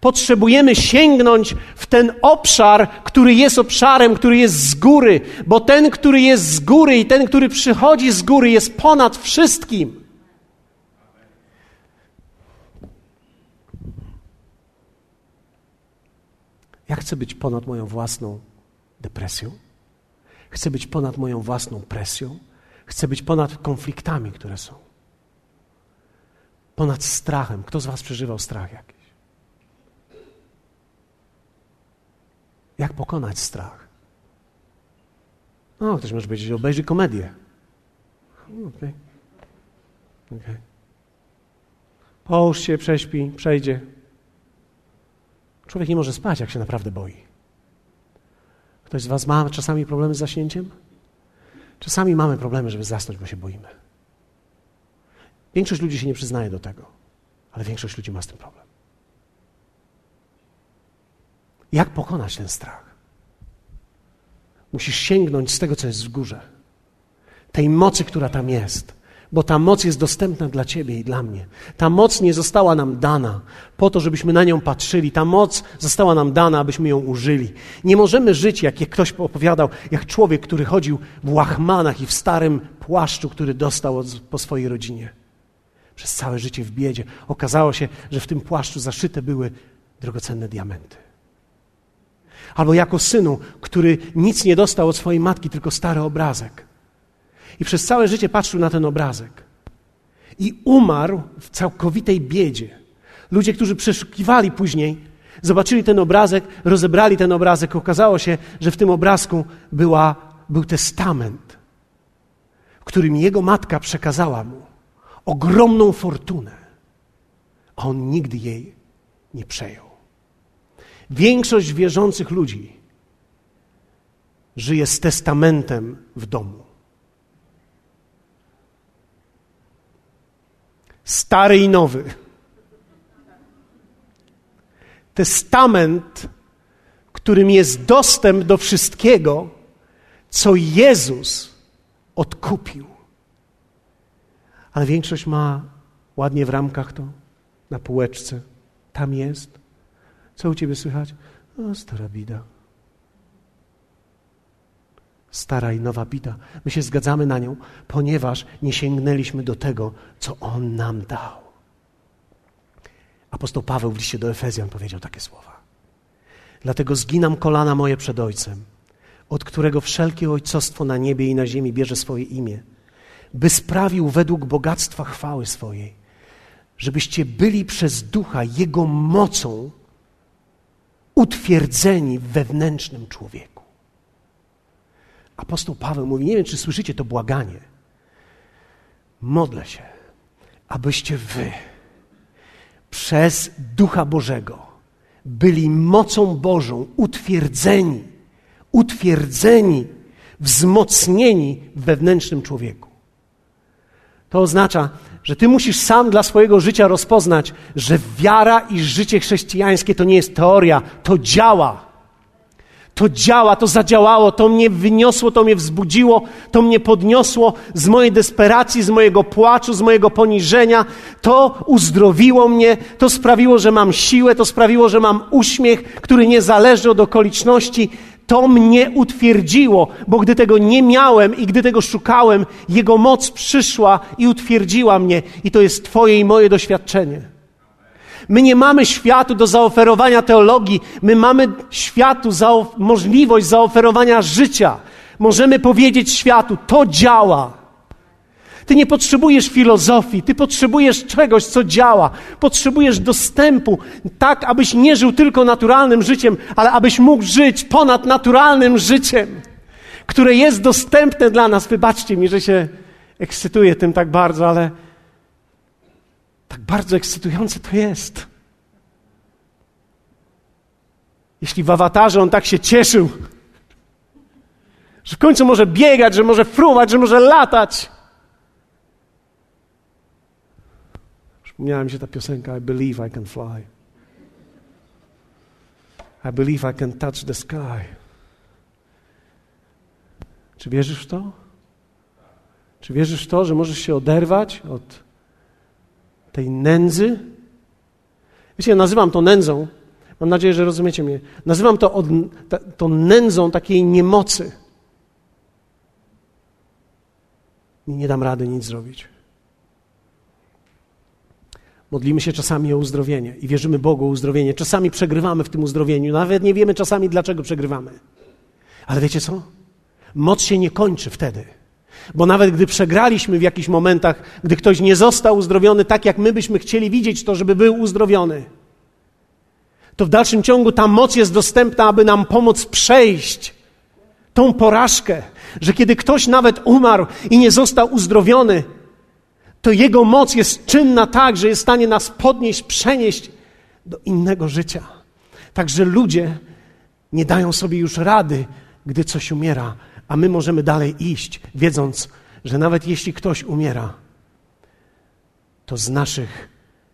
Potrzebujemy sięgnąć w ten obszar, który jest obszarem, który jest z góry, bo ten, który jest z góry i ten, który przychodzi z góry, jest ponad wszystkim. Ja chcę być ponad moją własną depresją. Chcę być ponad moją własną presją. Chcę być ponad konfliktami, które są. Ponad strachem. Kto z Was przeżywał strach jakiś? Jak pokonać strach? No, ktoś może powiedzieć, obejrzyj komedię. Okej. Okay. Okay. Połóż się, prześpi, przejdzie. Człowiek nie może spać, jak się naprawdę boi. Ktoś z Was ma czasami problemy z zaśnięciem? Czasami mamy problemy, żeby zasnąć, bo się boimy. Większość ludzi się nie przyznaje do tego, ale większość ludzi ma z tym problem. Jak pokonać ten strach? Musisz sięgnąć z tego, co jest w górze, tej mocy, która tam jest, bo ta moc jest dostępna dla Ciebie i dla mnie. Ta moc nie została nam dana po to, żebyśmy na nią patrzyli. Ta moc została nam dana, abyśmy ją użyli. Nie możemy żyć, jak ktoś opowiadał, jak człowiek, który chodził w łachmanach i w starym płaszczu, który dostał od, po swojej rodzinie. Przez całe życie w biedzie. Okazało się, że w tym płaszczu zaszyte były drogocenne diamenty. Albo jako synu, który nic nie dostał od swojej matki, tylko stary obrazek i przez całe życie patrzył na ten obrazek. I umarł w całkowitej biedzie. Ludzie, którzy przeszukiwali później, zobaczyli ten obrazek, rozebrali ten obrazek. Okazało się, że w tym obrazku była, był testament, którym jego matka przekazała mu ogromną fortunę, a on nigdy jej nie przejął. Większość wierzących ludzi żyje z testamentem w domu. Stary i nowy. testament, którym jest dostęp do wszystkiego, co Jezus odkupił. Ale większość ma ładnie w ramkach to, na półeczce. Tam jest. Co u ciebie słychać? O, stara bida. Stara i nowa bida. My się zgadzamy na nią, ponieważ nie sięgnęliśmy do tego, co On nam dał. Apostoł Paweł w liście do Efezjan powiedział takie słowa. Dlatego zginam kolana moje przed Ojcem, od którego wszelkie ojcostwo na niebie i na ziemi bierze swoje imię, by sprawił według bogactwa chwały swojej, żebyście byli przez ducha Jego mocą utwierdzeni w wewnętrznym człowieku. Apostoł Paweł mówi, nie wiem, czy słyszycie to błaganie. Modlę się, abyście wy przez Ducha Bożego byli mocą Bożą utwierdzeni, utwierdzeni, wzmocnieni w wewnętrznym człowieku. To oznacza, że ty musisz sam dla swojego życia rozpoznać, że wiara i życie chrześcijańskie to nie jest teoria, to działa. To działa, to zadziałało, to mnie wyniosło, to mnie wzbudziło, to mnie podniosło z mojej desperacji, z mojego płaczu, z mojego poniżenia. To uzdrowiło mnie, to sprawiło, że mam siłę, to sprawiło, że mam uśmiech, który nie zależy od okoliczności. To mnie utwierdziło, bo gdy tego nie miałem i gdy tego szukałem, Jego moc przyszła i utwierdziła mnie. I to jest Twoje i moje doświadczenie. My nie mamy światu do zaoferowania teologii, my mamy światu zaof możliwość zaoferowania życia. Możemy powiedzieć światu, to działa. Ty nie potrzebujesz filozofii, ty potrzebujesz czegoś, co działa. Potrzebujesz dostępu, tak abyś nie żył tylko naturalnym życiem, ale abyś mógł żyć ponad naturalnym życiem, które jest dostępne dla nas. Wybaczcie mi, że się ekscytuję tym tak bardzo, ale tak bardzo ekscytujące to jest. Jeśli w awatarze on tak się cieszył, że w końcu może biegać, że może fruwać, że może latać. Przypomniała mi się ta piosenka I believe I can fly. I believe I can touch the sky. Czy wierzysz w to? Czy wierzysz w to, że możesz się oderwać od tej nędzy? Wiecie, ja nazywam to nędzą. Mam nadzieję, że rozumiecie mnie. Nazywam to, od, to nędzą takiej niemocy. Nie, nie dam rady nic zrobić. Modlimy się czasami o uzdrowienie i wierzymy Bogu o uzdrowienie. Czasami przegrywamy w tym uzdrowieniu, nawet nie wiemy czasami, dlaczego przegrywamy. Ale wiecie co? Moc się nie kończy wtedy. Bo nawet gdy przegraliśmy w jakichś momentach, gdy ktoś nie został uzdrowiony tak, jak my byśmy chcieli widzieć to, żeby był uzdrowiony, to w dalszym ciągu ta moc jest dostępna, aby nam pomóc przejść tą porażkę, że kiedy ktoś nawet umarł i nie został uzdrowiony, to Jego moc jest czynna tak, że jest w stanie nas podnieść, przenieść do innego życia. Także ludzie nie dają sobie już rady, gdy coś umiera, a my możemy dalej iść, wiedząc, że nawet jeśli ktoś umiera, to z naszych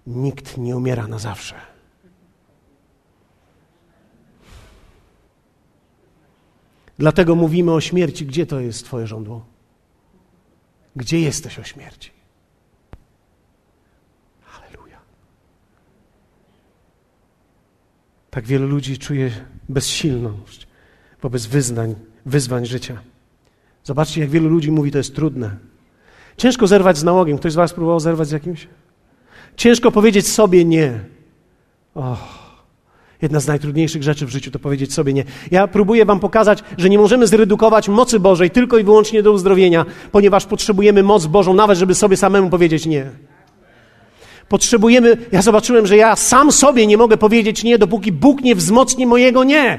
nikt nie umiera na zawsze. Dlatego mówimy o śmierci. Gdzie to jest Twoje żądło? Gdzie jesteś o śmierci? Halleluja. Tak wielu ludzi czuje bezsilność wobec wyznań, wyzwań życia. Zobaczcie, jak wielu ludzi mówi, to jest trudne. Ciężko zerwać z nałogiem. Ktoś z Was próbował zerwać z jakimś? Ciężko powiedzieć sobie nie. Oh. Jedna z najtrudniejszych rzeczy w życiu to powiedzieć sobie nie. Ja próbuję Wam pokazać, że nie możemy zredukować mocy Bożej tylko i wyłącznie do uzdrowienia, ponieważ potrzebujemy moc Bożą, nawet żeby sobie samemu powiedzieć nie. Potrzebujemy, ja zobaczyłem, że ja sam sobie nie mogę powiedzieć nie, dopóki Bóg nie wzmocni mojego nie.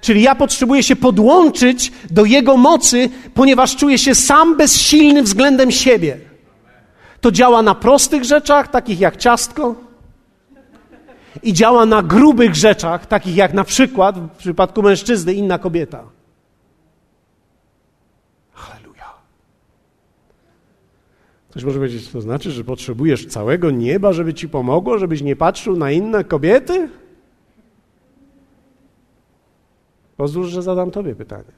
Czyli ja potrzebuję się podłączyć do Jego mocy, ponieważ czuję się sam bezsilny względem siebie. To działa na prostych rzeczach, takich jak ciastko, i działa na grubych rzeczach, takich jak na przykład w przypadku mężczyzny inna kobieta. Ktoś może powiedzieć, to znaczy, że potrzebujesz całego nieba, żeby ci pomogło, żebyś nie patrzył na inne kobiety? Pozwól, że zadam tobie pytanie.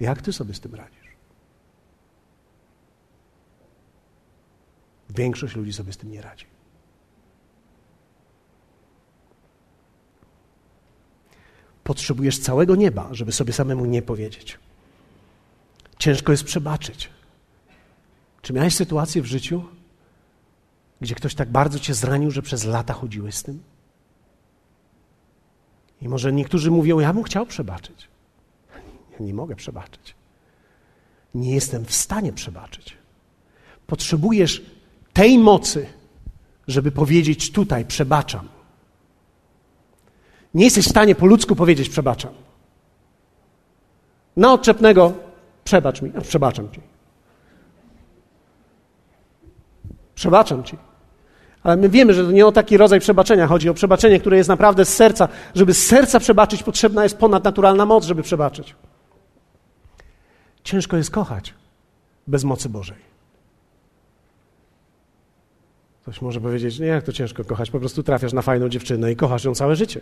Jak ty sobie z tym radzisz? Większość ludzi sobie z tym nie radzi. Potrzebujesz całego nieba, żeby sobie samemu nie powiedzieć. Ciężko jest przebaczyć. Czy miałeś sytuację w życiu, gdzie ktoś tak bardzo cię zranił, że przez lata chodziłeś z tym? I może niektórzy mówią, ja bym chciał przebaczyć. Ja nie mogę przebaczyć. Nie jestem w stanie przebaczyć. Potrzebujesz tej mocy, żeby powiedzieć tutaj przebaczam. Nie jesteś w stanie po ludzku powiedzieć przebaczam. Na odczepnego przebacz mi, przebaczam ci. Przebaczam ci. Ale my wiemy, że to nie o taki rodzaj przebaczenia chodzi, o przebaczenie, które jest naprawdę z serca. Żeby z serca przebaczyć, potrzebna jest ponadnaturalna moc, żeby przebaczyć. Ciężko jest kochać bez mocy Bożej. Ktoś może powiedzieć, nie, jak to ciężko kochać, po prostu trafiasz na fajną dziewczynę i kochasz ją całe życie.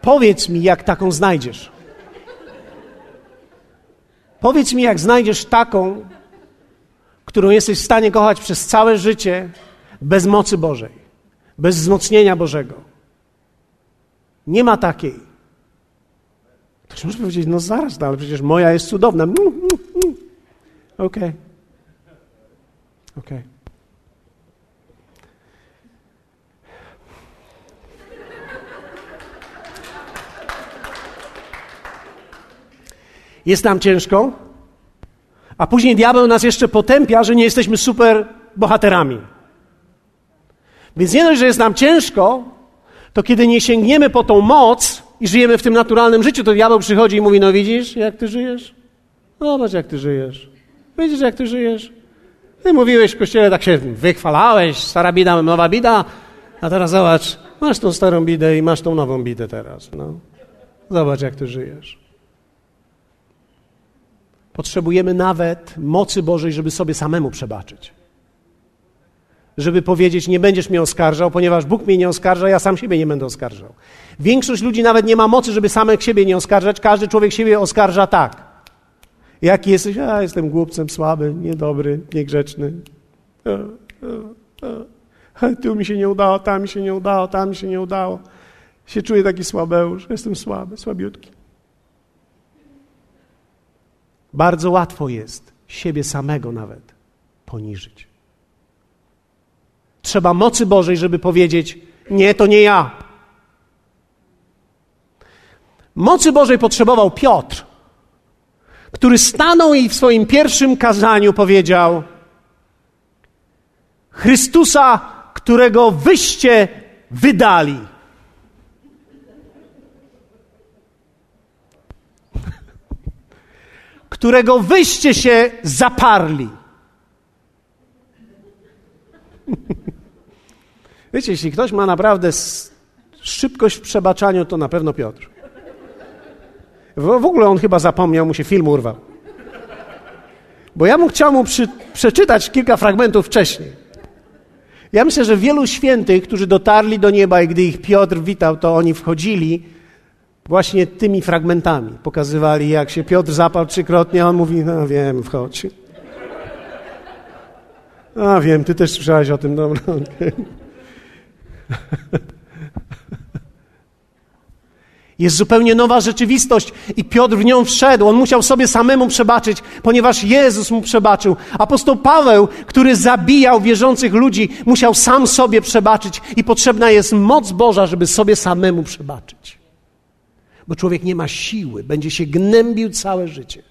Powiedz mi, jak taką znajdziesz. Powiedz mi, jak znajdziesz taką, którą jesteś w stanie kochać przez całe życie bez mocy Bożej, bez wzmocnienia Bożego. Nie ma takiej. Ktoś może powiedzieć, no zaraz, no, ale przecież moja jest cudowna. Okej. Okay. Okej. Okay. Jest nam ciężko, a później diabeł nas jeszcze potępia, że nie jesteśmy super bohaterami. Więc nie dość, że jest nam ciężko, to kiedy nie sięgniemy po tą moc i żyjemy w tym naturalnym życiu, to diabeł przychodzi i mówi, no widzisz, jak ty żyjesz? Zobacz, jak ty żyjesz. Widzisz, jak ty żyjesz? Ty mówiłeś w kościele, tak się wychwalałeś, stara bida, nowa bida, a teraz zobacz, masz tą starą bidę i masz tą nową bidę teraz. No. Zobacz, jak ty żyjesz. Potrzebujemy nawet mocy Bożej, żeby sobie samemu przebaczyć. Żeby powiedzieć, nie będziesz mnie oskarżał, ponieważ Bóg mnie nie oskarża, ja sam siebie nie będę oskarżał. Większość ludzi nawet nie ma mocy, żeby samych siebie nie oskarżać. Każdy człowiek siebie oskarża tak. Jaki jesteś? A, jestem głupcem, słaby, niedobry, niegrzeczny. Tu mi się nie udało, tam mi się nie udało, tam mi się nie udało. Się czuję taki słabeusz, jestem słaby, słabiutki. Bardzo łatwo jest siebie samego nawet poniżyć. Trzeba mocy Bożej, żeby powiedzieć: Nie, to nie ja. Mocy Bożej potrzebował Piotr, który stanął i w swoim pierwszym kazaniu powiedział: Chrystusa, którego wyście wydali. Którego wyście się zaparli. Wiecie, jeśli ktoś ma naprawdę szybkość w przebaczaniu, to na pewno Piotr. W, ogóle on chyba zapomniał, mu się film urwał. Bo ja mu chciał mu przy, przeczytać kilka fragmentów wcześniej. Ja myślę, że wielu świętych, którzy dotarli do nieba i gdy ich Piotr witał, to oni wchodzili właśnie tymi fragmentami. Pokazywali, jak się Piotr zapał trzykrotnie, a on mówi, no wiem, wchodź. A wiem, ty też słyszałeś o tym, dobra. Jest zupełnie nowa rzeczywistość i Piotr w nią wszedł. On musiał sobie samemu przebaczyć, ponieważ Jezus mu przebaczył. Apostoł Paweł, który zabijał wierzących ludzi, musiał sam sobie przebaczyć i potrzebna jest moc Boża, żeby sobie samemu przebaczyć bo człowiek nie ma siły, będzie się gnębił całe życie.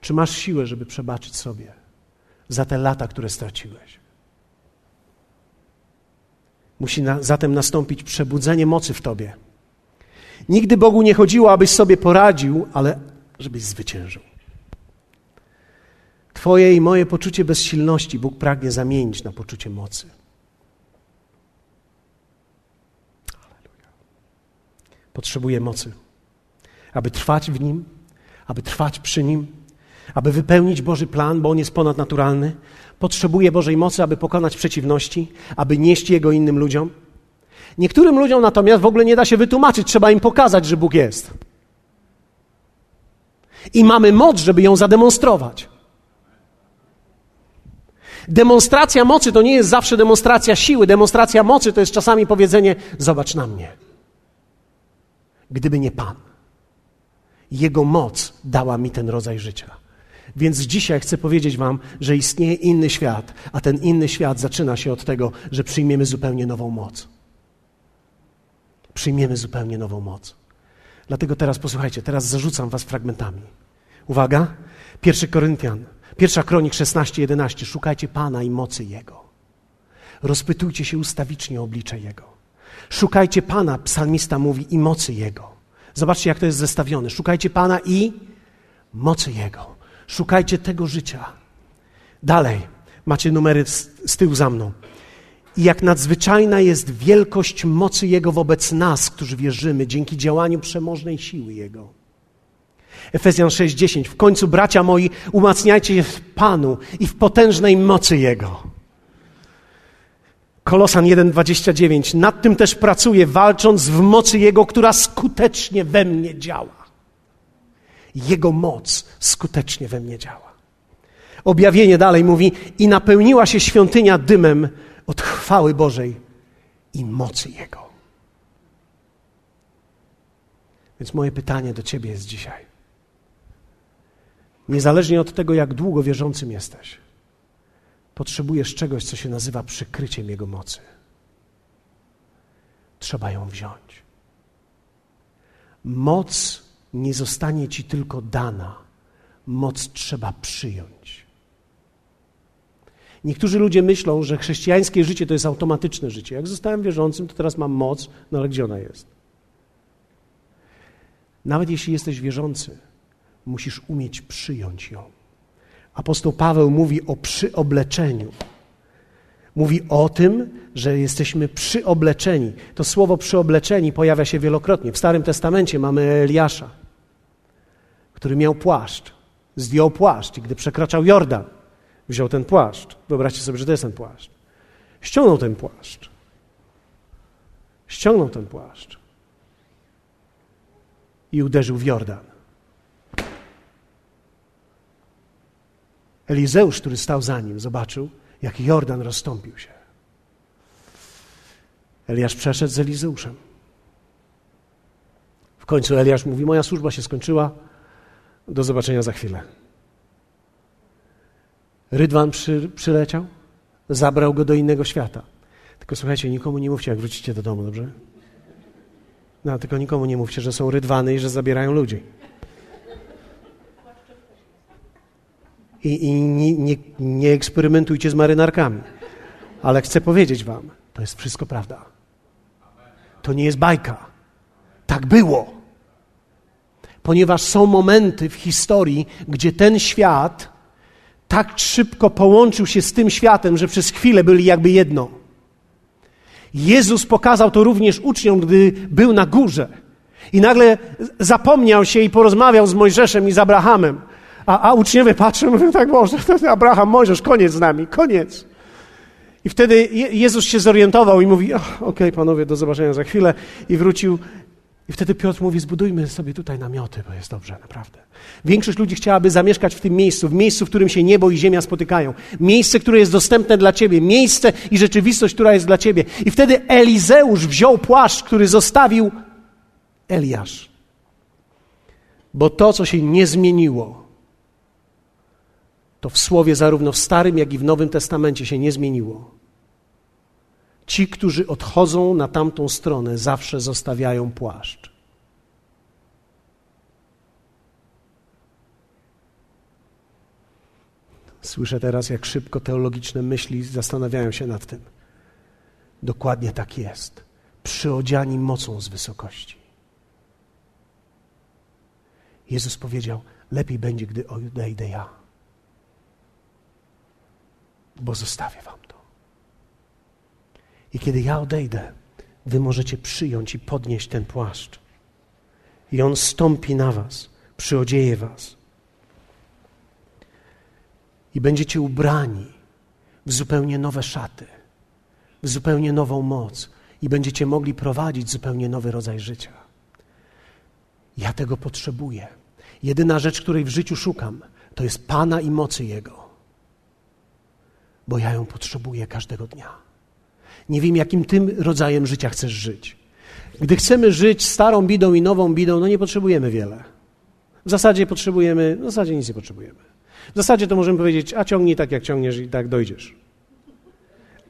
Czy masz siłę, żeby przebaczyć sobie za te lata, które straciłeś? Musi na, zatem nastąpić przebudzenie mocy w tobie. Nigdy Bogu nie chodziło, abyś sobie poradził, ale żebyś zwyciężył. Twoje i moje poczucie bezsilności Bóg pragnie zamienić na poczucie mocy. Potrzebuje mocy. aby trwać w Nim, aby trwać przy Nim, aby wypełnić Boży plan, bo On jest ponadnaturalny. Potrzebuje Bożej mocy, aby pokonać przeciwności, aby nieść Jego innym ludziom. Niektórym ludziom natomiast w ogóle nie da się wytłumaczyć, trzeba im pokazać, że Bóg jest. I mamy moc, żeby ją zademonstrować. Demonstracja mocy to nie jest zawsze demonstracja siły. Demonstracja mocy to jest czasami powiedzenie: Zobacz na mnie. Gdyby nie Pan, Jego moc dała mi ten rodzaj życia. Więc dzisiaj chcę powiedzieć Wam, że istnieje inny świat, a ten inny świat zaczyna się od tego, że przyjmiemy zupełnie nową moc. Przyjmiemy zupełnie nową moc. Dlatego teraz posłuchajcie, teraz zarzucam Was fragmentami. Uwaga, 1 Koryntian, pierwsza kronik 16, 11. Szukajcie Pana i mocy Jego. Rozpytujcie się ustawicznie o oblicze Jego. Szukajcie Pana, psalmista mówi, i mocy Jego. Zobaczcie, jak to jest zestawione. Szukajcie Pana i mocy Jego. Szukajcie tego życia. Dalej, macie numery z, z tyłu za mną. I jak nadzwyczajna jest wielkość mocy Jego wobec nas, którzy wierzymy, dzięki działaniu przemożnej siły Jego. Efezjan 6:10. W końcu, bracia moi, umacniajcie się w Panu i w potężnej mocy Jego. Kolosan 1:29. Nad tym też pracuję, walcząc w mocy Jego, która skutecznie we mnie działa. Jego moc skutecznie we mnie działa. Objawienie dalej mówi: I napełniła się świątynia dymem od chwały Bożej i mocy Jego. Więc moje pytanie do Ciebie jest dzisiaj. Niezależnie od tego, jak długo wierzącym jesteś, potrzebujesz czegoś, co się nazywa przykryciem Jego mocy. Trzeba ją wziąć. Moc nie zostanie Ci tylko dana, moc trzeba przyjąć. Niektórzy ludzie myślą, że chrześcijańskie życie to jest automatyczne życie. Jak zostałem wierzącym, to teraz mam moc, no ale gdzie ona jest? Nawet jeśli jesteś wierzący, musisz umieć przyjąć ją. Apostoł Paweł mówi o przyobleczeniu. Mówi o tym, że jesteśmy przyobleczeni. To słowo przyobleczeni pojawia się wielokrotnie. W Starym Testamencie mamy Eliasza, który miał płaszcz. Zdjął płaszcz i gdy przekraczał Jordan, wziął ten płaszcz. Wyobraźcie sobie, że to jest ten płaszcz. Ściągnął ten płaszcz. Ściągnął ten płaszcz i uderzył w Jordan. Elizeusz, który stał za nim, zobaczył, jak Jordan rozstąpił się. Eliasz przeszedł z Elizeuszem. W końcu Eliasz mówi: Moja służba się skończyła, do zobaczenia za chwilę. Rydwan przy, przyleciał, zabrał go do innego świata. Tylko słuchajcie, nikomu nie mówcie, jak wrócicie do domu, dobrze? No, tylko nikomu nie mówcie, że są rydwany i że zabierają ludzi. I, i nie, nie, nie eksperymentujcie z marynarkami. Ale chcę powiedzieć wam, to jest wszystko prawda. To nie jest bajka. Tak było. Ponieważ są momenty w historii, gdzie ten świat tak szybko połączył się z tym światem, że przez chwilę byli jakby jedno. Jezus pokazał to również uczniom, gdy był na górze. I nagle zapomniał się i porozmawiał z Mojżeszem i z Abrahamem. A, a uczniowie patrzą mówią, tak Boże, Abraham, Mojżesz, koniec z nami, koniec. I wtedy Jezus się zorientował i mówi, okej okay, panowie, do zobaczenia za chwilę. I wrócił. I wtedy Piotr mówi, zbudujmy sobie tutaj namioty, bo jest dobrze, naprawdę. Większość ludzi chciałaby zamieszkać w tym miejscu, w miejscu, w którym się niebo i ziemia spotykają. Miejsce, które jest dostępne dla ciebie. Miejsce i rzeczywistość, która jest dla ciebie. I wtedy Elizeusz wziął płaszcz, który zostawił Eliasz. Bo to, co się nie zmieniło, to w słowie zarówno w Starym, jak i w Nowym Testamencie się nie zmieniło. Ci, którzy odchodzą na tamtą stronę, zawsze zostawiają płaszcz. Słyszę teraz, jak szybko teologiczne myśli zastanawiają się nad tym. Dokładnie tak jest. Przyodziani mocą z wysokości. Jezus powiedział: Lepiej będzie, gdy odejdę ja bo zostawię wam to. I kiedy ja odejdę, wy możecie przyjąć i podnieść ten płaszcz I On stąpi na was, przyodzieje was. I będziecie ubrani w zupełnie nowe szaty, w zupełnie nową moc i będziecie mogli prowadzić zupełnie nowy rodzaj życia. Ja tego potrzebuję. Jedyna rzecz, której w życiu szukam, to jest Pana i mocy Jego, bo ja ją potrzebuję każdego dnia. Nie wiem, jakim tym rodzajem życia chcesz żyć. Gdy chcemy żyć starą bidą i nową bidą, no nie potrzebujemy wiele. W zasadzie potrzebujemy, w zasadzie nic nie potrzebujemy. W zasadzie to możemy powiedzieć, a ciągnij tak, jak ciągniesz i tak dojdziesz.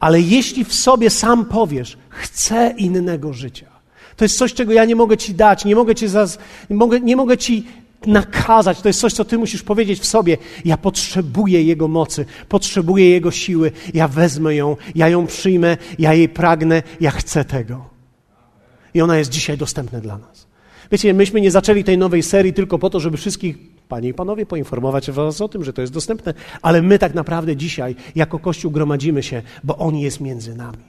Ale jeśli w sobie sam powiesz, chcę innego życia, to jest coś, czego ja nie mogę ci dać, nie mogę, ci zaz, nie mogę, nie mogę ci nakazać. To jest coś, co ty musisz powiedzieć w sobie. Ja potrzebuję Jego mocy, potrzebuję Jego siły. Ja wezmę ją, ja ją przyjmę, ja jej pragnę, ja chcę tego. I ona jest dzisiaj dostępna dla nas. Wiecie, myśmy nie zaczęli tej nowej serii tylko po to, żeby wszystkich, panie i panowie, poinformować was o tym, że to jest dostępne, ale my tak naprawdę dzisiaj, jako Kościół, gromadzimy się, bo On jest między nami.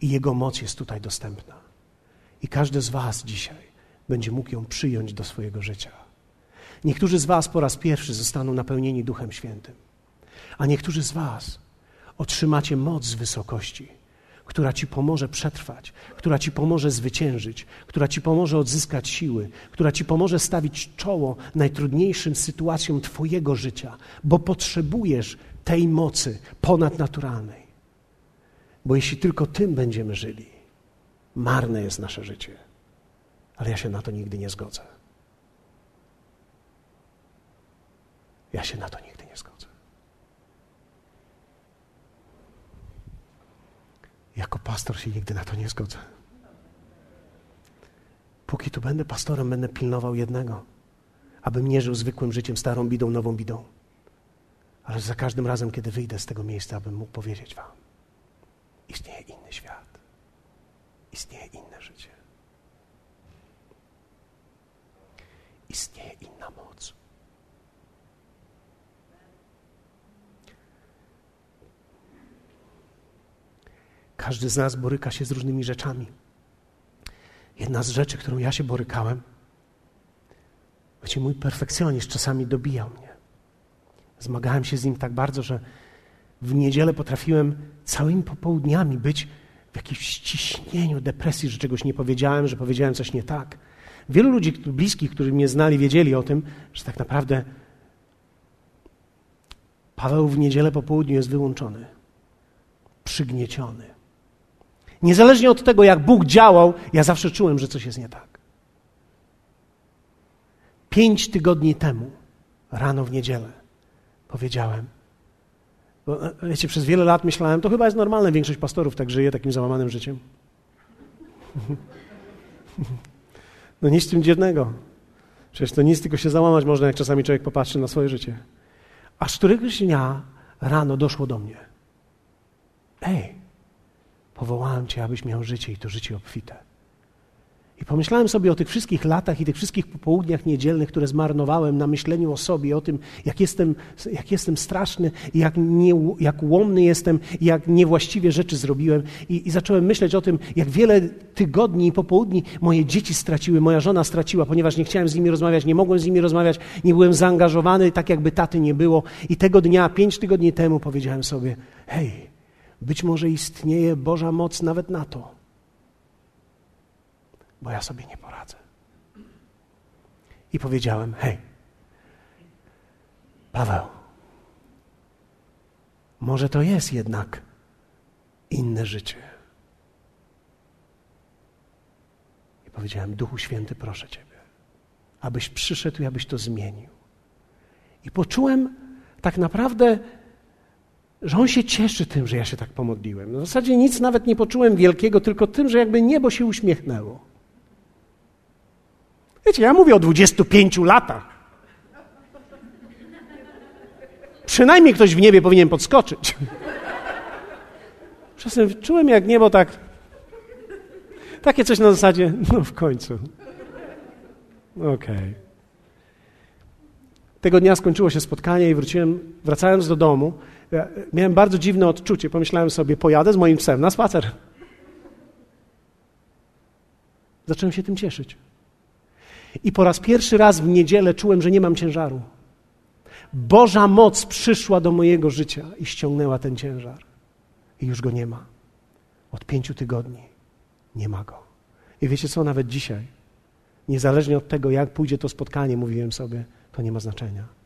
I Jego moc jest tutaj dostępna. I każdy z was dzisiaj będzie mógł ją przyjąć do swojego życia. Niektórzy z Was po raz pierwszy zostaną napełnieni Duchem Świętym, a niektórzy z Was otrzymacie moc z wysokości, która Ci pomoże przetrwać, która Ci pomoże zwyciężyć, która Ci pomoże odzyskać siły, która Ci pomoże stawić czoło najtrudniejszym sytuacjom Twojego życia, bo potrzebujesz tej mocy ponadnaturalnej. Bo jeśli tylko tym będziemy żyli, marne jest nasze życie. Ale ja się na to nigdy nie zgodzę. Ja się na to nigdy nie zgodzę. Jako pastor się nigdy na to nie zgodzę. Póki tu będę pastorem, będę pilnował jednego, abym nie żył zwykłym życiem, starą bidą, nową bidą. Ale za każdym razem, kiedy wyjdę z tego miejsca, abym mógł powiedzieć Wam: istnieje inny świat, istnieje inne życie. Istnieje inna moc. Każdy z nas boryka się z różnymi rzeczami. Jedna z rzeczy, którą ja się borykałem, wiecie, mój perfekcjonizm czasami dobijał mnie. Zmagałem się z nim tak bardzo, że w niedzielę potrafiłem całymi popołudniami być w jakimś ściśnieniu, depresji, że czegoś nie powiedziałem, że powiedziałem coś nie tak. Wielu ludzi bliskich, którzy mnie znali, wiedzieli o tym, że tak naprawdę Paweł w niedzielę po południu jest wyłączony, przygnieciony. Niezależnie od tego, jak Bóg działał, ja zawsze czułem, że coś jest nie tak. Pięć tygodni temu, rano w niedzielę, powiedziałem, bo e, wiecie, przez wiele lat myślałem, to chyba jest normalne, większość pastorów tak żyje takim załamanym życiem. No nic w tym dziwnego. Przecież to nic, tylko się załamać można, jak czasami człowiek popatrzy na swoje życie. Aż któregoś dnia rano doszło do mnie. Ej, powołałem Cię, abyś miał życie i to życie obfite. I pomyślałem sobie o tych wszystkich latach i tych wszystkich popołudniach niedzielnych, które zmarnowałem na myśleniu o sobie, o tym, jak jestem, jak jestem straszny jak, nie, jak łomny jestem jak niewłaściwie rzeczy zrobiłem. I, I zacząłem myśleć o tym, jak wiele tygodni i popołudni moje dzieci straciły, moja żona straciła, ponieważ nie chciałem z nimi rozmawiać, nie mogłem z nimi rozmawiać, nie byłem zaangażowany, tak jakby taty nie było. I tego dnia, pięć tygodni temu powiedziałem sobie, hej, być może istnieje Boża moc nawet na to, bo ja sobie nie poradzę. I powiedziałem: Hej, Paweł, może to jest jednak inne życie. I powiedziałem: Duchu Święty, proszę Ciebie, abyś przyszedł i abyś to zmienił. I poczułem tak naprawdę, że on się cieszy tym, że ja się tak pomodliłem. W zasadzie nic nawet nie poczułem wielkiego, tylko tym, że jakby niebo się uśmiechnęło. Wiecie, ja mówię o 25 latach. Przynajmniej ktoś w niebie powinien podskoczyć. Czasem czułem jak niebo tak. Takie coś na zasadzie, no w końcu. Okej. Okay. Tego dnia skończyło się spotkanie i wróciłem, wracając do domu, ja miałem bardzo dziwne odczucie. Pomyślałem sobie, pojadę z moim psem na spacer. Zacząłem się tym cieszyć. I po raz pierwszy raz w niedzielę czułem, że nie mam ciężaru. Boża moc przyszła do mojego życia i ściągnęła ten ciężar. I już go nie ma. Od pięciu tygodni nie ma go. I wiecie co, nawet dzisiaj, niezależnie od tego, jak pójdzie to spotkanie, mówiłem sobie, to nie ma znaczenia.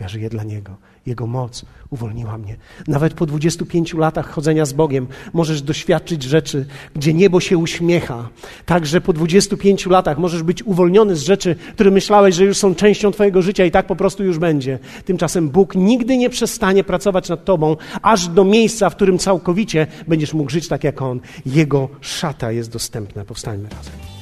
Ja żyję dla Niego. Jego moc uwolniła mnie. Nawet po 25 latach chodzenia z Bogiem możesz doświadczyć rzeczy, gdzie niebo się uśmiecha. Także po 25 latach możesz być uwolniony z rzeczy, które myślałeś, że już są częścią Twojego życia i tak po prostu już będzie. Tymczasem Bóg nigdy nie przestanie pracować nad Tobą, aż do miejsca, w którym całkowicie będziesz mógł żyć tak jak On. Jego szata jest dostępna. Powstańmy razem.